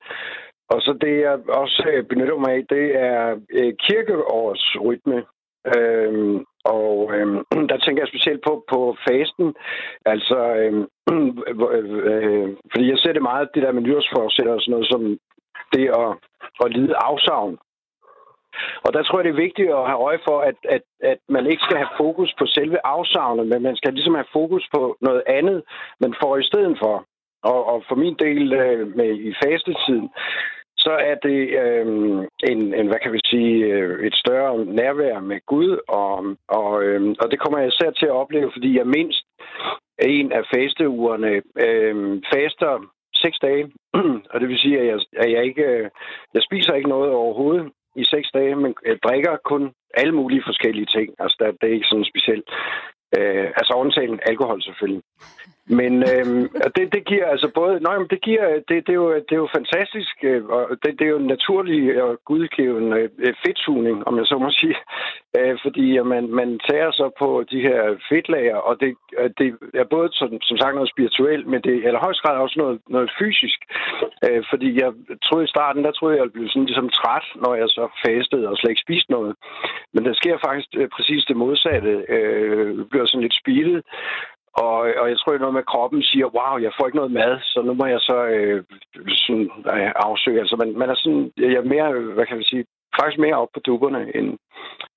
Speaker 9: Og så det, jeg også øh, benytter mig af, det er øh, kirkeårsrytme. Øhm, og øhm, der tænker jeg specielt på, på fasten. Altså, øhm, øh, øh, fordi jeg ser det meget, det der med nyårsforsætter og sådan noget, som det at, at lide afsavn. Og der tror jeg, det er vigtigt at have øje for, at, at, at man ikke skal have fokus på selve afsavnet, men man skal ligesom have fokus på noget andet, man får i stedet for. Og, og for min del øh, med i fastetiden, så er det øh, en, en, hvad kan vi sige, øh, et større nærvær med Gud, og, og, øh, og det kommer jeg især til at opleve, fordi jeg mindst en af fasteugerne øh, faster seks dage, og det vil sige, at jeg, at jeg ikke, øh, jeg spiser ikke noget overhovedet, i seks dage, men jeg drikker kun alle mulige forskellige ting. Altså, der, det er ikke sådan specielt. Øh, altså undtagen alkohol selvfølgelig. Men øhm, det, det giver altså både... Nej, men det giver... Det, det, er, jo, det er jo fantastisk, øh, og det, det er jo en naturlig og gudgiven øh, fedtsugning, om jeg så må sige. Øh, fordi man, man tager så på de her fedtlager, og det, øh, det er både som, som sagt noget spirituelt, men det er eller højst grad også noget, noget fysisk. Øh, fordi jeg troede i starten, der troede jeg, at jeg blev sådan ligesom træt, når jeg så fastede og slet ikke spiste noget. Men der sker faktisk øh, præcis det modsatte. Øh, bliver sådan lidt spilet. Og, og jeg tror, noget med, kroppen siger, wow, jeg får ikke noget mad, så nu må jeg så øh, sådan, øh, afsøge. Altså, man, man er sådan, jeg er mere, hvad kan vi sige, faktisk mere op på duberne, end,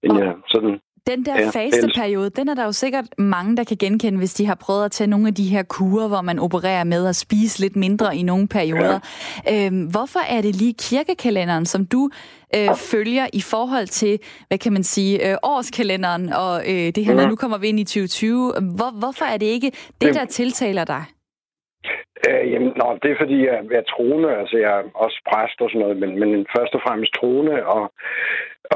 Speaker 9: end jeg sådan
Speaker 1: den der ja, fasteperiode, den er der jo sikkert mange, der kan genkende, hvis de har prøvet at tage nogle af de her kurer, hvor man opererer med at spise lidt mindre i nogle perioder. Ja. Øhm, hvorfor er det lige kirkekalenderen, som du øh, følger i forhold til, hvad kan man sige, øh, årskalenderen og øh, det her, ja. nu kommer vi ind i 2020. Hvor, hvorfor er det ikke det, der tiltaler dig?
Speaker 9: Øh, jamen, nå, det er fordi, jeg, jeg er troende, altså jeg er også præst og sådan noget, men, men først og fremmest troende, og,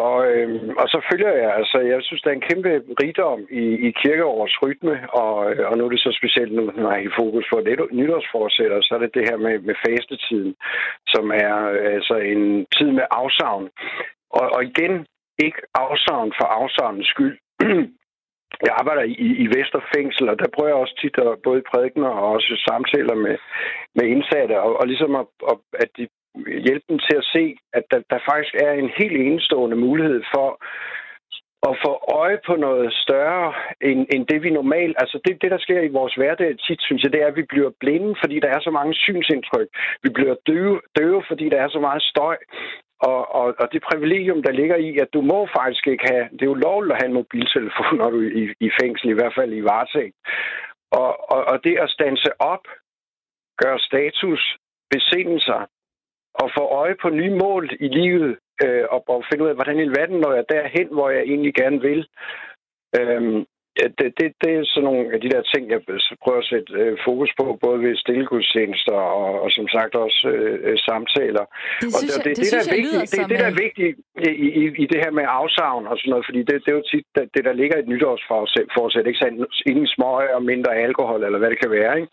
Speaker 9: og, øh, og så følger jeg, altså jeg synes, der er en kæmpe rigdom i, i kirkeårets rytme, og, øh, og nu er det så specielt, nu når jeg er i fokus på nytårsforsætter, så er det det her med, med fastetiden, som er altså en tid med afsavn. Og, og igen, ikke afsavn for afsavnens skyld, jeg arbejder i, i Vesterfængsel, og der prøver jeg også tit at, både prædikner og også samtaler med, med indsatte, og, og ligesom at, at de hjælpe dem til at se, at der, der faktisk er en helt enestående mulighed for at få øje på noget større end, end det, vi normalt... Altså det, det, der sker i vores hverdag tit, synes jeg, det er, at vi bliver blinde, fordi der er så mange synsindtryk. Vi bliver døve, døve fordi der er så meget støj. Og, og, og det privilegium, der ligger i, at du må faktisk ikke have... Det er jo lovligt at have en mobiltelefon, når du er i, i fængsel, i hvert fald i varetægt. Og, og, og det at stanse op, gøre status, besinde sig, og få øje på nye mål i livet, øh, og, og finde ud af, hvordan i verden når jeg derhen, hvor jeg egentlig gerne vil. Øhm, det, det, det er sådan nogle af de der ting, jeg prøver at sætte øh, fokus på, både ved stillegudstjenester og, og som sagt også øh, øh samtaler.
Speaker 1: Det synes og det, det, det, det, der er vigtigt,
Speaker 9: det, det, der er vigtigt i, i, i det her med afsavn og sådan noget, fordi det, det er jo tit det, det der ligger i et nytårsforsæt, ikke sandt? Ingen smøg og mindre alkohol, eller hvad det kan være, ikke?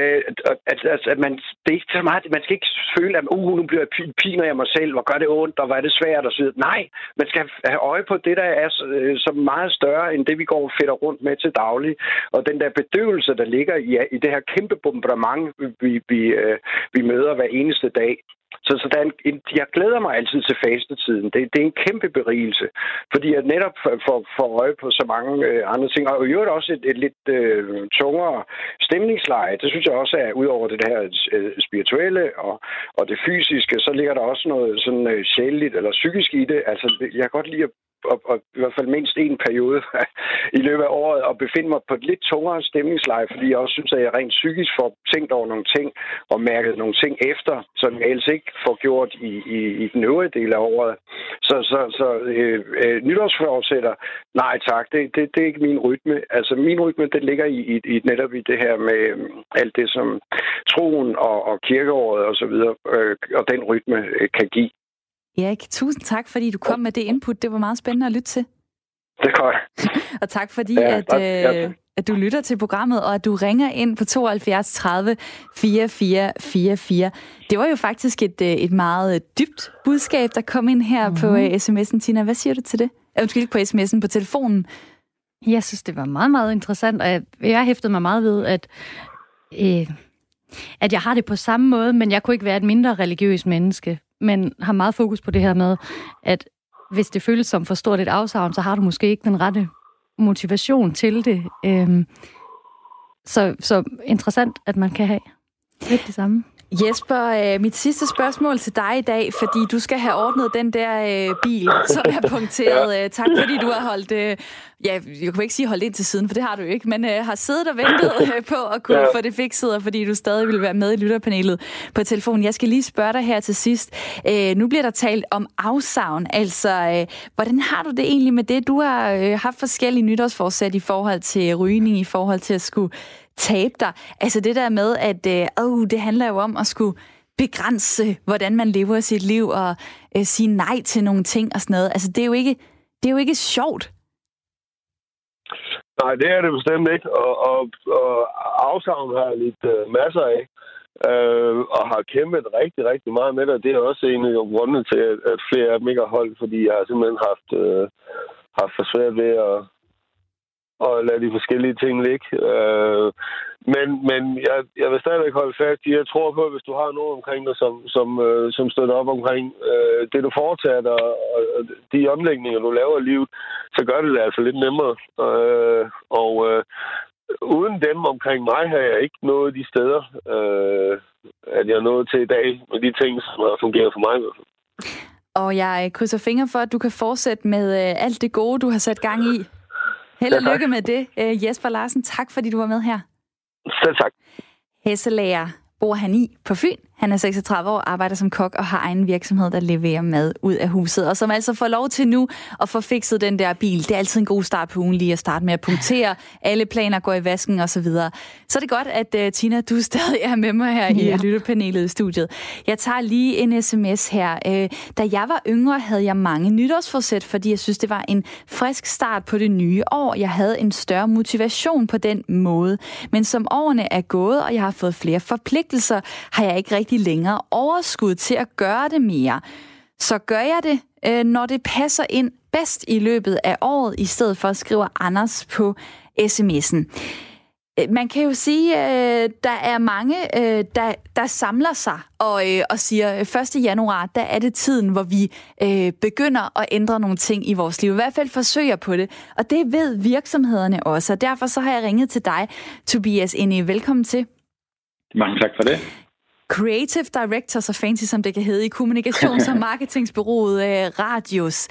Speaker 9: Øh, altså, at man, det er ikke så meget, man skal ikke føle, at uh, nu bliver jeg piner jeg mig selv, hvor gør det ondt, og hvor er det svært, og så videre. Nej, man skal have øje på det, der er øh, så meget større, end det, vi går og rundt med til daglig. Og den der bedøvelse, der ligger i, i det her kæmpe bombardement, vi, vi, øh, vi møder hver eneste dag, så, så der er en, en, jeg glæder mig altid til fastetiden. Det, det er en kæmpe berigelse, fordi jeg netop får, får øje på så mange øh, andre ting. Og i øvrigt også et, et lidt øh, tungere stemningsleje. Det synes jeg også er, ud over det her øh, spirituelle og, og det fysiske, så ligger der også noget sådan øh, sjældent eller psykisk i det. Altså, jeg kan godt lide at og, og i hvert fald mindst en periode i løbet af året og befinde mig på et lidt tungere stemningsleje, fordi jeg også synes, at jeg rent psykisk får tænkt over nogle ting og mærket nogle ting efter, som jeg ellers ikke får gjort i, i, i den øvrige del af året. Så, så, så øh, øh, nytårsforsætter, nej tak, det, det, det er ikke min rytme. Altså min rytme, det ligger i, i, i netop i det her med øh, alt det, som troen og, og kirkeåret og så videre, øh, og den rytme øh, kan give.
Speaker 1: Erik, tusind tak, fordi du kom med det input. Det var meget spændende at lytte til.
Speaker 9: Det er godt.
Speaker 1: og tak fordi, ja, at, øh, at du lytter til programmet, og at du ringer ind på 72 30 44 44. Det var jo faktisk et, øh, et meget dybt budskab, der kom ind her mm-hmm. på uh, sms'en. Tina, hvad siger du til det? Undskyld, ikke på sms'en, på telefonen.
Speaker 2: Jeg synes, det var meget, meget interessant, og jeg, jeg hæftede mig meget ved, at, øh, at jeg har det på samme måde, men jeg kunne ikke være et mindre religiøst menneske men har meget fokus på det her med, at hvis det føles som for stort et afsavn, så har du måske ikke den rette motivation til det. Øhm, så, så interessant, at man kan have lidt det samme.
Speaker 1: Jesper, øh, mit sidste spørgsmål til dig i dag, fordi du skal have ordnet den der øh, bil, som er punkteret. Ja. Øh, tak fordi du har holdt, øh, ja, jeg kunne ikke sige holdt ind til siden, for det har du ikke, men øh, har siddet og ventet øh, på at kunne ja. få det fikset, og fordi du stadig vil være med i lytterpanelet på telefonen. Jeg skal lige spørge dig her til sidst. Øh, nu bliver der talt om afsavn, altså øh, hvordan har du det egentlig med det? Du har øh, haft forskellige nytårsforsæt i forhold til rygning, i forhold til at skulle tabe dig. Altså det der med, at øh, det handler jo om at skulle begrænse, hvordan man lever sit liv, og øh, sige nej til nogle ting og sådan noget. Altså det er jo ikke, det er jo ikke sjovt.
Speaker 3: Nej, det er det bestemt ikke, og, og, og afsavn har jeg lidt øh, masser af, øh, og har kæmpet rigtig, rigtig meget med det. Det er også en af grundene til, at, at flere af dem ikke har holdt, fordi jeg har simpelthen haft, øh, haft for svært ved at, og lade de forskellige ting ligge. Øh, men men jeg, jeg vil stadigvæk holde fast i, jeg tror på, at hvis du har nogen omkring dig, som, som, øh, som støtter op omkring øh, det, du foretager dig, og, og de omlægninger, du laver i livet, så gør det det altså lidt nemmere. Øh, og øh, uden dem omkring mig har jeg ikke nået de steder, øh, at jeg er nået til i dag, med de ting, som har fungeret for mig.
Speaker 1: Og jeg krydser fingre for, at du kan fortsætte med øh, alt det gode, du har sat gang i. Held og lykke med det. Uh, Jesper Larsen, tak fordi du var med her.
Speaker 3: Selv tak.
Speaker 1: Hesselæger bor han i på Fyn. Han er 36 år, arbejder som kok og har egen virksomhed, der leverer mad ud af huset, og som altså får lov til nu at få fikset den der bil. Det er altid en god start på ugen lige at starte med at punktere. Alle planer går i vasken og så videre. Så er det godt, at uh, Tina, du stadig er med mig her ja. i lytterpanelet i studiet. Jeg tager lige en sms her. Uh, da jeg var yngre, havde jeg mange nytårsforsæt, fordi jeg synes, det var en frisk start på det nye år. Jeg havde en større motivation på den måde. Men som årene er gået, og jeg har fået flere forpligtelser, har jeg ikke rigtig længere overskud til at gøre det mere. Så gør jeg det, øh, når det passer ind bedst i løbet af året, i stedet for at skrive Anders på sms'en. Øh, man kan jo sige, at øh, der er mange, øh, der, der samler sig og, øh, og siger, 1. januar, der er det tiden, hvor vi begynder at ændre nogle ting i vores liv. I hvert fald forsøger på det. Og det ved virksomhederne også. Og derfor så har jeg ringet til dig, Tobias Inde. Velkommen til.
Speaker 10: Mange tak for det.
Speaker 1: Creative Director, så fancy som det kan hedde, i kommunikations- og marketingsbyrået øh, Radius.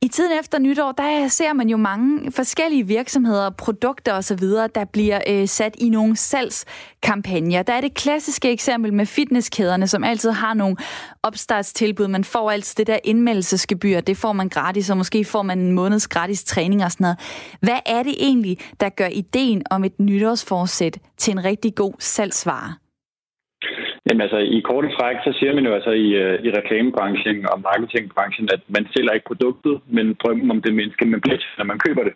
Speaker 1: I tiden efter nytår, der ser man jo mange forskellige virksomheder, produkter osv., der bliver øh, sat i nogle salgskampagner. Der er det klassiske eksempel med fitnesskæderne, som altid har nogle opstartstilbud. Man får altid det der indmeldelsesgebyr, det får man gratis, og måske får man en måneds gratis træning og sådan noget. Hvad er det egentlig, der gør ideen om et nytårsforsæt til en rigtig god salgsvare?
Speaker 10: Jamen altså, i korte træk, så siger man jo altså i, øh, i reklamebranchen og marketingbranchen, at man sælger ikke produktet, men drømmen om det menneske, man bliver når man køber det.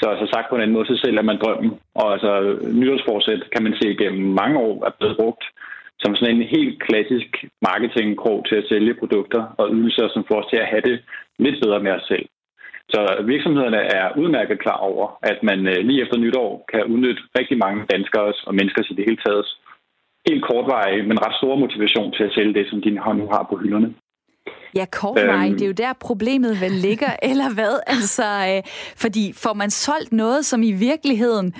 Speaker 10: Så altså sagt på en anden måde, så sælger man drømmen. Og altså nytårsforsæt kan man se gennem mange år er blevet brugt som sådan en helt klassisk marketingkrog til at sælge produkter og ydelser, som får os til at have det lidt bedre med os selv. Så virksomhederne er udmærket klar over, at man øh, lige efter nytår kan udnytte rigtig mange danskere og menneskers i det hele taget helt kortvarige, men ret store motivation til at sælge det, som de nu har på hylderne.
Speaker 1: Ja, kortvarigt. Øhm, det er jo der problemet vel ligger, eller hvad? Altså, øh, fordi får man solgt noget, som i virkeligheden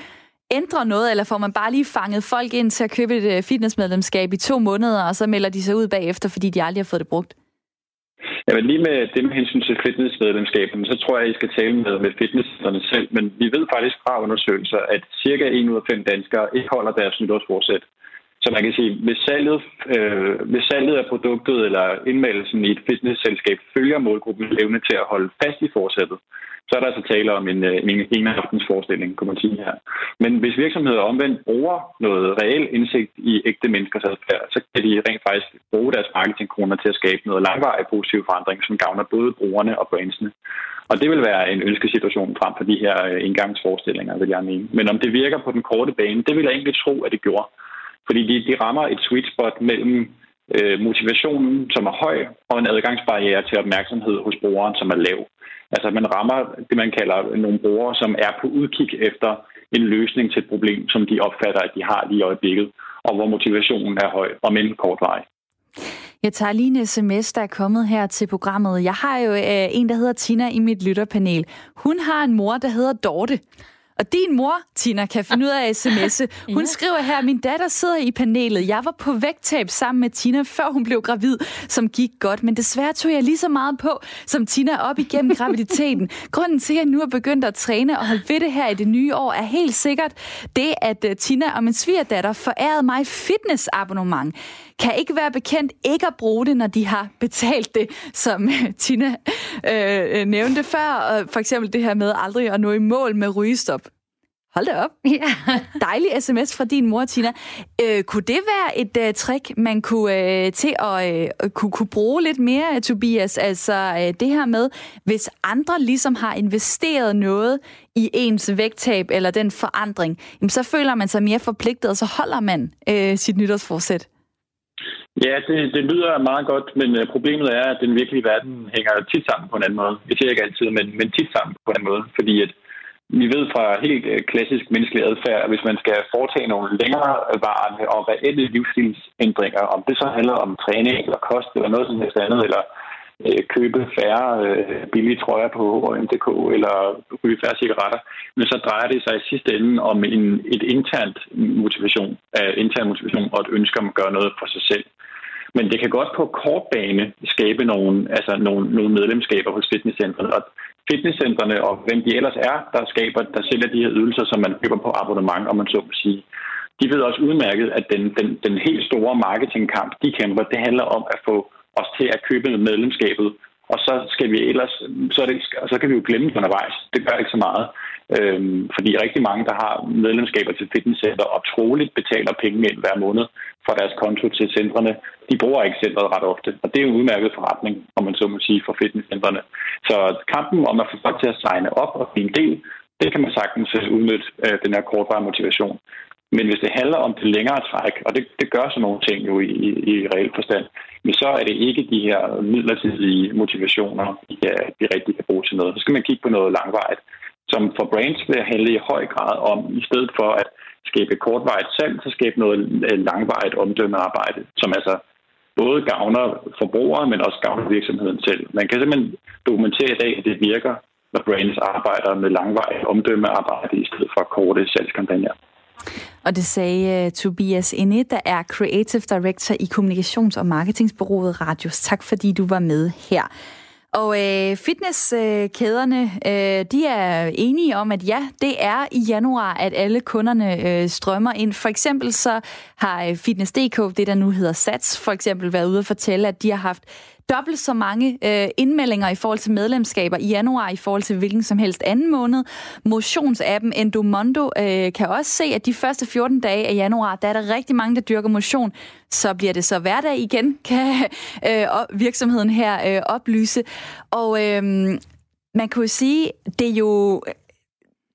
Speaker 1: ændrer noget, eller får man bare lige fanget folk ind til at købe et øh, fitnessmedlemskab i to måneder, og så melder de sig ud bagefter, fordi de aldrig har fået det brugt?
Speaker 10: Ja, men lige med det med hensyn til fitnessmedlemskaberne, så tror jeg, at I skal tale med, med fitnesserne selv. Men vi ved faktisk fra undersøgelser, at cirka 1 ud af 5 danskere ikke holder deres nytårsforsæt. Så man kan sige, hvis salget, øh, hvis salget af produktet eller indmeldelsen i et fitnessselskab følger målgruppens evne til at holde fast i forsættet, så er der altså tale om en, øh, en, en aftens forestilling, kunne man sige her. Men hvis virksomheder omvendt bruger noget reel indsigt i ægte menneskers adfærd, så kan de rent faktisk bruge deres marketingkroner til at skabe noget langvarig positiv forandring, som gavner både brugerne og brandsene. Og det vil være en ønskesituation frem for de her engangsforestillinger, indgangsforestillinger, vil jeg mene. Men om det virker på den korte bane, det vil jeg egentlig tro, at det gjorde. Fordi de, de rammer et sweet spot mellem øh, motivationen, som er høj, og en adgangsbarriere til opmærksomhed hos brugeren, som er lav. Altså man rammer det, man kalder nogle brugere, som er på udkig efter en løsning til et problem, som de opfatter, at de har lige i øjeblikket, og hvor motivationen er høj, og men kortvarig.
Speaker 1: Jeg tager lige en sms, der er kommet her til programmet. Jeg har jo øh, en, der hedder Tina i mit lytterpanel. Hun har en mor, der hedder Dorte. Og din mor, Tina, kan finde ud af at sms'e. Hun ja. skriver her, min datter sidder i panelet. Jeg var på vægttab sammen med Tina, før hun blev gravid, som gik godt. Men desværre tog jeg lige så meget på, som Tina op igennem graviditeten. Grunden til, at jeg nu er begyndt at træne og holde ved det her i det nye år, er helt sikkert det, at øh, Tina og min svigerdatter forærede mig et fitnessabonnement kan ikke være bekendt ikke at bruge det, når de har betalt det, som Tina øh, nævnte før. Og for eksempel det her med aldrig at nå i mål med rygestop. Hold da op. Ja. Dejlig sms fra din mor, Tina. Øh, kunne det være et uh, trick, man kunne uh, til at uh, kunne, kunne bruge lidt mere, Tobias? Altså uh, det her med, hvis andre ligesom har investeret noget i ens vægttab eller den forandring, jamen, så føler man sig mere forpligtet, og så holder man uh, sit nytårsforsæt.
Speaker 10: Ja, det, det lyder meget godt, men uh, problemet er, at den virkelige verden hænger tit sammen på en anden måde. Jeg siger ikke altid, men, men tit sammen på en anden måde, fordi at vi ved fra helt uh, klassisk menneskelig adfærd, at hvis man skal foretage nogle længere varende og reelle livsstilsændringer, om det så handler om træning eller kost eller noget som helst andet, eller uh, købe færre uh, billige trøjer på MDK eller ryge færre cigaretter, men så drejer det sig i sidste ende om en, et internt motivation, uh, intern motivation og et ønske om at gøre noget for sig selv. Men det kan godt på kort bane skabe nogle, altså nogle, nogle medlemskaber hos fitnesscentrene. Og fitnesscentrene og hvem de ellers er, der skaber, der sælger de her ydelser, som man køber på abonnement, om man så må sige. De ved også udmærket, at den, den, den helt store marketingkamp, de kæmper, det handler om at få os til at købe medlemskabet. Og så skal vi ellers, så, det, så kan vi jo glemme det undervejs. Det gør ikke så meget. Øhm, fordi rigtig mange, der har medlemskaber til fitnesscenter og troligt betaler penge ind hver måned fra deres konto til centrene, de bruger ikke centret ret ofte. Og det er en udmærket forretning, om man så må sige, for fitnesscentrene. Så kampen om at få folk til at signe op og blive en del, det kan man sagtens øh, udnytte øh, den her kortvarige motivation. Men hvis det handler om det længere træk, og det, det gør sådan nogle ting jo i, i, i reelt forstand, men så er det ikke de her midlertidige motivationer, de, de rigtig kan bruge til noget. Så skal man kigge på noget langvarigt som for brands vil handle i høj grad om, i stedet for at skabe kortvarigt salg, så skabe noget øh, langvarigt omdømmearbejde, som altså både gavner forbrugere, men også gavner virksomheden selv. Man kan simpelthen dokumentere i dag, at det virker, når brands arbejder med langvarigt omdømmearbejde i stedet for korte salgskampagner.
Speaker 1: Og det sagde uh, Tobias Inde, der er Creative Director i kommunikations- og marketingsbureauet Radius. Tak fordi du var med her. Og øh, fitnesskæderne, øh, de er enige om, at ja, det er i januar, at alle kunderne øh, strømmer ind. For eksempel så har øh, Fitness.dk, det der nu hedder Sats, for eksempel været ude og fortælle, at de har haft dobbelt så mange øh, indmeldinger i forhold til medlemskaber i januar i forhold til hvilken som helst anden måned. Motionsappen Endomondo øh, kan også se, at de første 14 dage af januar, der er der rigtig mange, der dyrker motion. Så bliver det så hverdag igen, kan øh, virksomheden her øh, oplyse. Og øh, man kunne jo sige, det er jo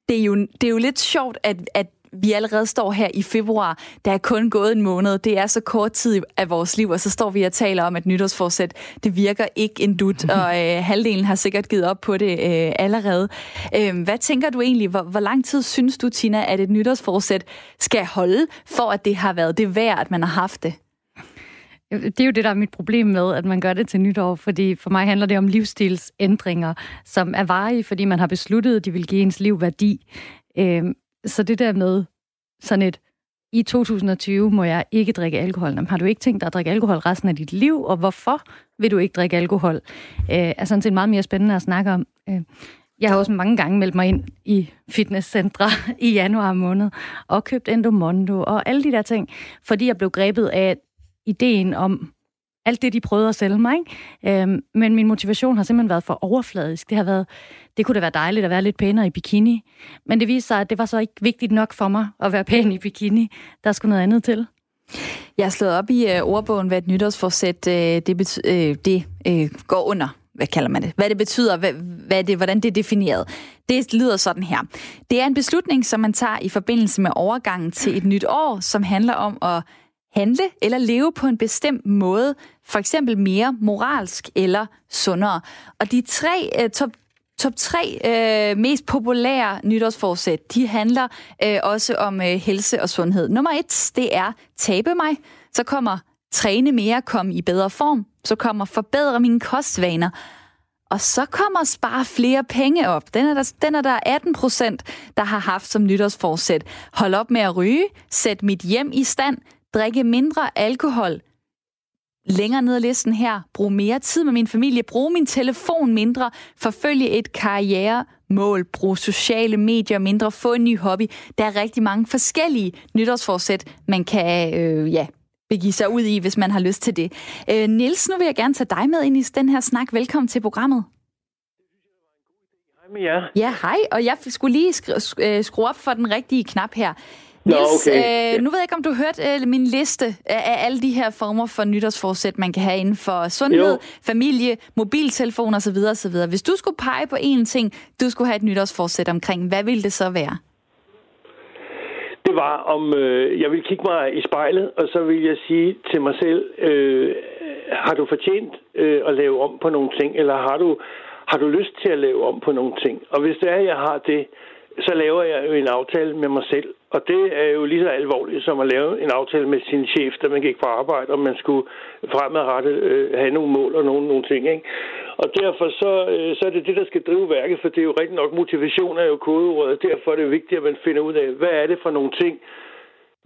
Speaker 1: det er jo, det er jo lidt sjovt, at, at vi allerede står her i februar. Der er kun gået en måned. Det er så kort tid af vores liv, og så står vi og taler om, at nytårsforsæt, det virker ikke en dut, og øh, halvdelen har sikkert givet op på det øh, allerede. Øh, hvad tænker du egentlig? Hvor, hvor lang tid synes du, Tina, at et nytårsforsæt skal holde, for at det har været det værd, at man har haft det?
Speaker 2: Det er jo det, der er mit problem med, at man gør det til nytår, fordi for mig handler det om livsstilsændringer, som er varige, fordi man har besluttet, at de vil give ens liv værdi. Øhm, så det der med sådan et, i 2020 må jeg ikke drikke alkohol. Jamen, har du ikke tænkt dig at drikke alkohol resten af dit liv, og hvorfor vil du ikke drikke alkohol? Øh, er sådan set meget mere spændende at snakke om. Øh, jeg har også mange gange meldt mig ind i fitnesscentre i januar måned, og købt Endomondo og alle de der ting, fordi jeg blev grebet af ideen om alt det, de prøvede at sælge mig. Ikke? Øhm, men min motivation har simpelthen været for overfladisk. Det har været, det kunne da være dejligt at være lidt pænere i bikini. Men det viste sig, at det var så ikke vigtigt nok for mig at være pæn i bikini. Der skulle noget andet til.
Speaker 1: Jeg har slået op i øh, ordbogen, hvad et nytårsforsæt øh, det, bety- øh, det øh, går under. Hvad kalder man det? Hvad det betyder, hvad, hvad det, hvordan det er defineret. Det lyder sådan her. Det er en beslutning, som man tager i forbindelse med overgangen til et nyt år, som handler om at handle eller leve på en bestemt måde, for eksempel mere moralsk eller sundere. Og de tre øh, top Top tre øh, mest populære nytårsforsæt, de handler øh, også om øh, helse og sundhed. Nummer et, det er tabe mig. Så kommer træne mere, komme i bedre form. Så kommer forbedre mine kostvaner. Og så kommer spare flere penge op. Den er der, den er der 18 procent, der har haft som nytårsforsæt. Hold op med at ryge, sæt mit hjem i stand, drikke mindre alkohol. Længere ned ad listen her, brug mere tid med min familie, brug min telefon mindre, forfølge et karrieremål, brug sociale medier mindre, få en ny hobby. Der er rigtig mange forskellige nytårsforsæt, man kan øh, ja, begive sig ud i, hvis man har lyst til det. Øh, Nils, nu vil jeg gerne tage dig med ind i den her snak. Velkommen til programmet.
Speaker 11: Hej med jer.
Speaker 1: Ja, hej. Og jeg skulle lige øh, skrue op for den rigtige knap her. Niels,
Speaker 11: okay.
Speaker 1: øh, nu ved jeg ikke, om du hørte øh, min liste af, alle de her former for nytårsforsæt, man kan have inden for sundhed, jo. familie, mobiltelefon osv. osv. Hvis du skulle pege på én ting, du skulle have et nytårsforsæt omkring, hvad ville det så være?
Speaker 11: Det var, om øh, jeg vil kigge mig i spejlet, og så vil jeg sige til mig selv, øh, har du fortjent øh, at lave om på nogle ting, eller har du, har du lyst til at lave om på nogle ting? Og hvis det er, at jeg har det, så laver jeg jo en aftale med mig selv. Og det er jo lige så alvorligt som at lave en aftale med sin chef, da man gik på arbejde, og man skulle fremadrettet øh, have nogle mål og nogle, nogle ting. Ikke? Og derfor så, øh, så er det det, der skal drive værket, for det er jo rigtig nok, motivation er jo kodeordet. Derfor er det vigtigt, at man finder ud af, hvad er det for nogle ting,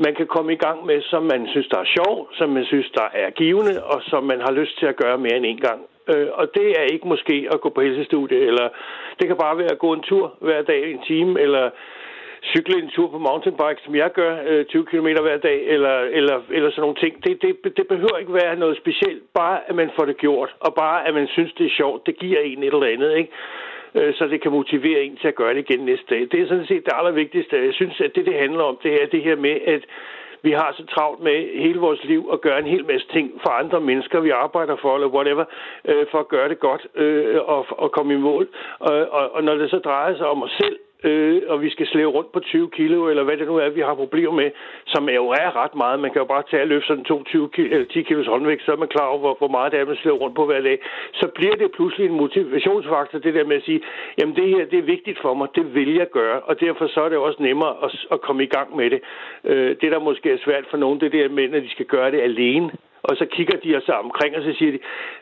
Speaker 11: man kan komme i gang med, som man synes, der er sjov, som man synes, der er givende, og som man har lyst til at gøre mere end en gang. Øh, og det er ikke måske at gå på helsestudie, eller det kan bare være at gå en tur hver dag, en time, eller cykle en tur på mountainbike, som jeg gør, øh, 20 km hver dag, eller, eller, eller sådan nogle ting. Det, det, det behøver ikke være noget specielt, bare at man får det gjort, og bare at man synes, det er sjovt. Det giver en et eller andet, ikke? Øh, så det kan motivere en til at gøre det igen næste dag. Det er sådan set det allervigtigste. Jeg synes, at det, det handler om, det er det her med, at vi har så travlt med hele vores liv at gøre en hel masse ting for andre mennesker, vi arbejder for, eller whatever, øh, for at gøre det godt øh, og, og komme i mål. Og, og, og når det så drejer sig om os selv, øh, og vi skal slæve rundt på 20 kilo, eller hvad det nu er, vi har problemer med, som jo er ret meget. Man kan jo bare tage og løfte sådan 22 kilo, eller 10 kilos håndvægt, så er man klar over, hvor, hvor meget det er, man slæver rundt på hver dag. Så bliver det pludselig en motivationsfaktor, det der med at sige, jamen det her, det er vigtigt for mig, det vil jeg gøre, og derfor så er det også nemmere at, at komme i gang med det. Øh, det, der måske er svært for nogen, det er det med, at de skal gøre det alene. Og så kigger de sig omkring, og så siger de,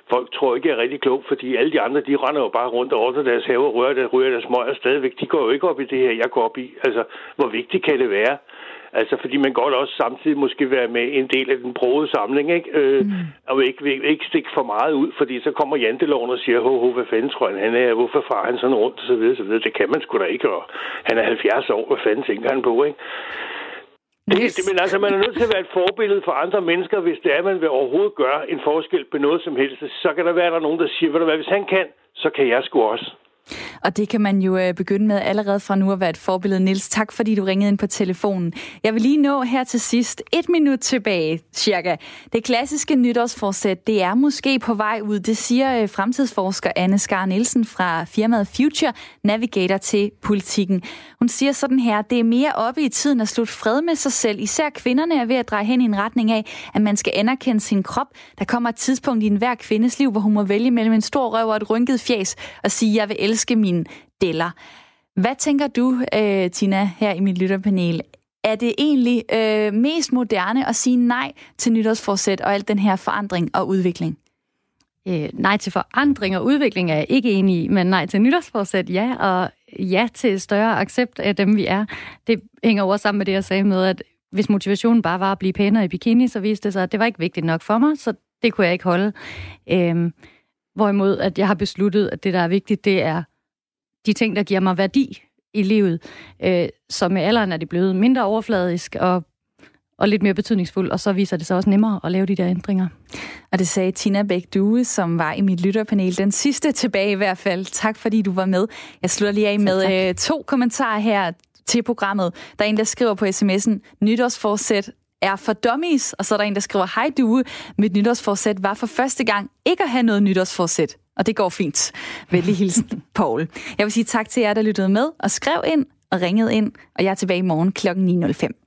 Speaker 11: folk tror ikke, jeg er rigtig klog, fordi alle de andre, de render jo bare rundt og ordner deres have og rører, der ryger deres smøger stadigvæk. De går jo ikke op i det her, jeg går op i. Altså, hvor vigtigt kan det være? Altså, fordi man godt også samtidig måske være med en del af den broede samling, ikke? Øh, mm. Og ikke, ikke, ikke stikke for meget ud, fordi så kommer janteloven og siger, ho, ho, hvad fanden tror han, han er, hvorfor far han sådan rundt, og så videre, så videre. Det kan man sgu da ikke, og han er 70 år, hvad fanden tænker han på, ikke? Det, det, men altså, man er nødt til at være et forbillede for andre mennesker, hvis det er, at man vil overhovedet gøre en forskel på noget som helst. Så kan der være, der er nogen, der siger, ved du hvad, hvis han kan, så kan jeg sgu også.
Speaker 1: Og det kan man jo øh, begynde med allerede fra nu at være et forbillede. Nils, tak fordi du ringede ind på telefonen. Jeg vil lige nå her til sidst et minut tilbage, cirka. Det klassiske nytårsforsæt, det er måske på vej ud. Det siger øh, fremtidsforsker Anne Skar Nielsen fra firmaet Future Navigator til politikken. Hun siger sådan her, det er mere oppe i tiden at slutte fred med sig selv. Især kvinderne er ved at dreje hen i en retning af, at man skal anerkende sin krop. Der kommer et tidspunkt i enhver kvindes liv, hvor hun må vælge mellem en stor røv og et rynket fjes og sige, jeg vil elske mine deller. Hvad tænker du, øh, Tina, her i mit lytterpanel? Er det egentlig øh, mest moderne at sige nej til nytårsforsæt og al den her forandring og udvikling?
Speaker 2: Øh, nej til forandring og udvikling er jeg ikke enig i, men nej til nytårsforsæt, ja, og ja til større accept af dem, vi er. Det hænger også sammen med det, jeg sagde med, at hvis motivationen bare var at blive pænere i bikini, så viste det sig, at det var ikke vigtigt nok for mig, så det kunne jeg ikke holde. Øhm, hvorimod, at jeg har besluttet, at det, der er vigtigt, det er de ting, der giver mig værdi i livet. Øh, så med alderen er det blevet mindre overfladisk og og lidt mere betydningsfuld, og så viser det sig også nemmere at lave de der ændringer.
Speaker 1: Og det sagde Tina Bæk Due, som var i mit lytterpanel. Den sidste tilbage i hvert fald. Tak fordi du var med. Jeg slutter lige af med øh, to kommentarer her til programmet. Der er en, der skriver på sms'en, nytårsforsæt er for dummies, og så er der en, der skriver, hej Due, mit nytårsforsæt var for første gang ikke at have noget nytårsforsæt. Og det går fint. Vældig hilsen, Paul. Jeg vil sige tak til jer, der lyttede med og skrev ind og ringede ind, og jeg er tilbage i morgen kl. 9.05.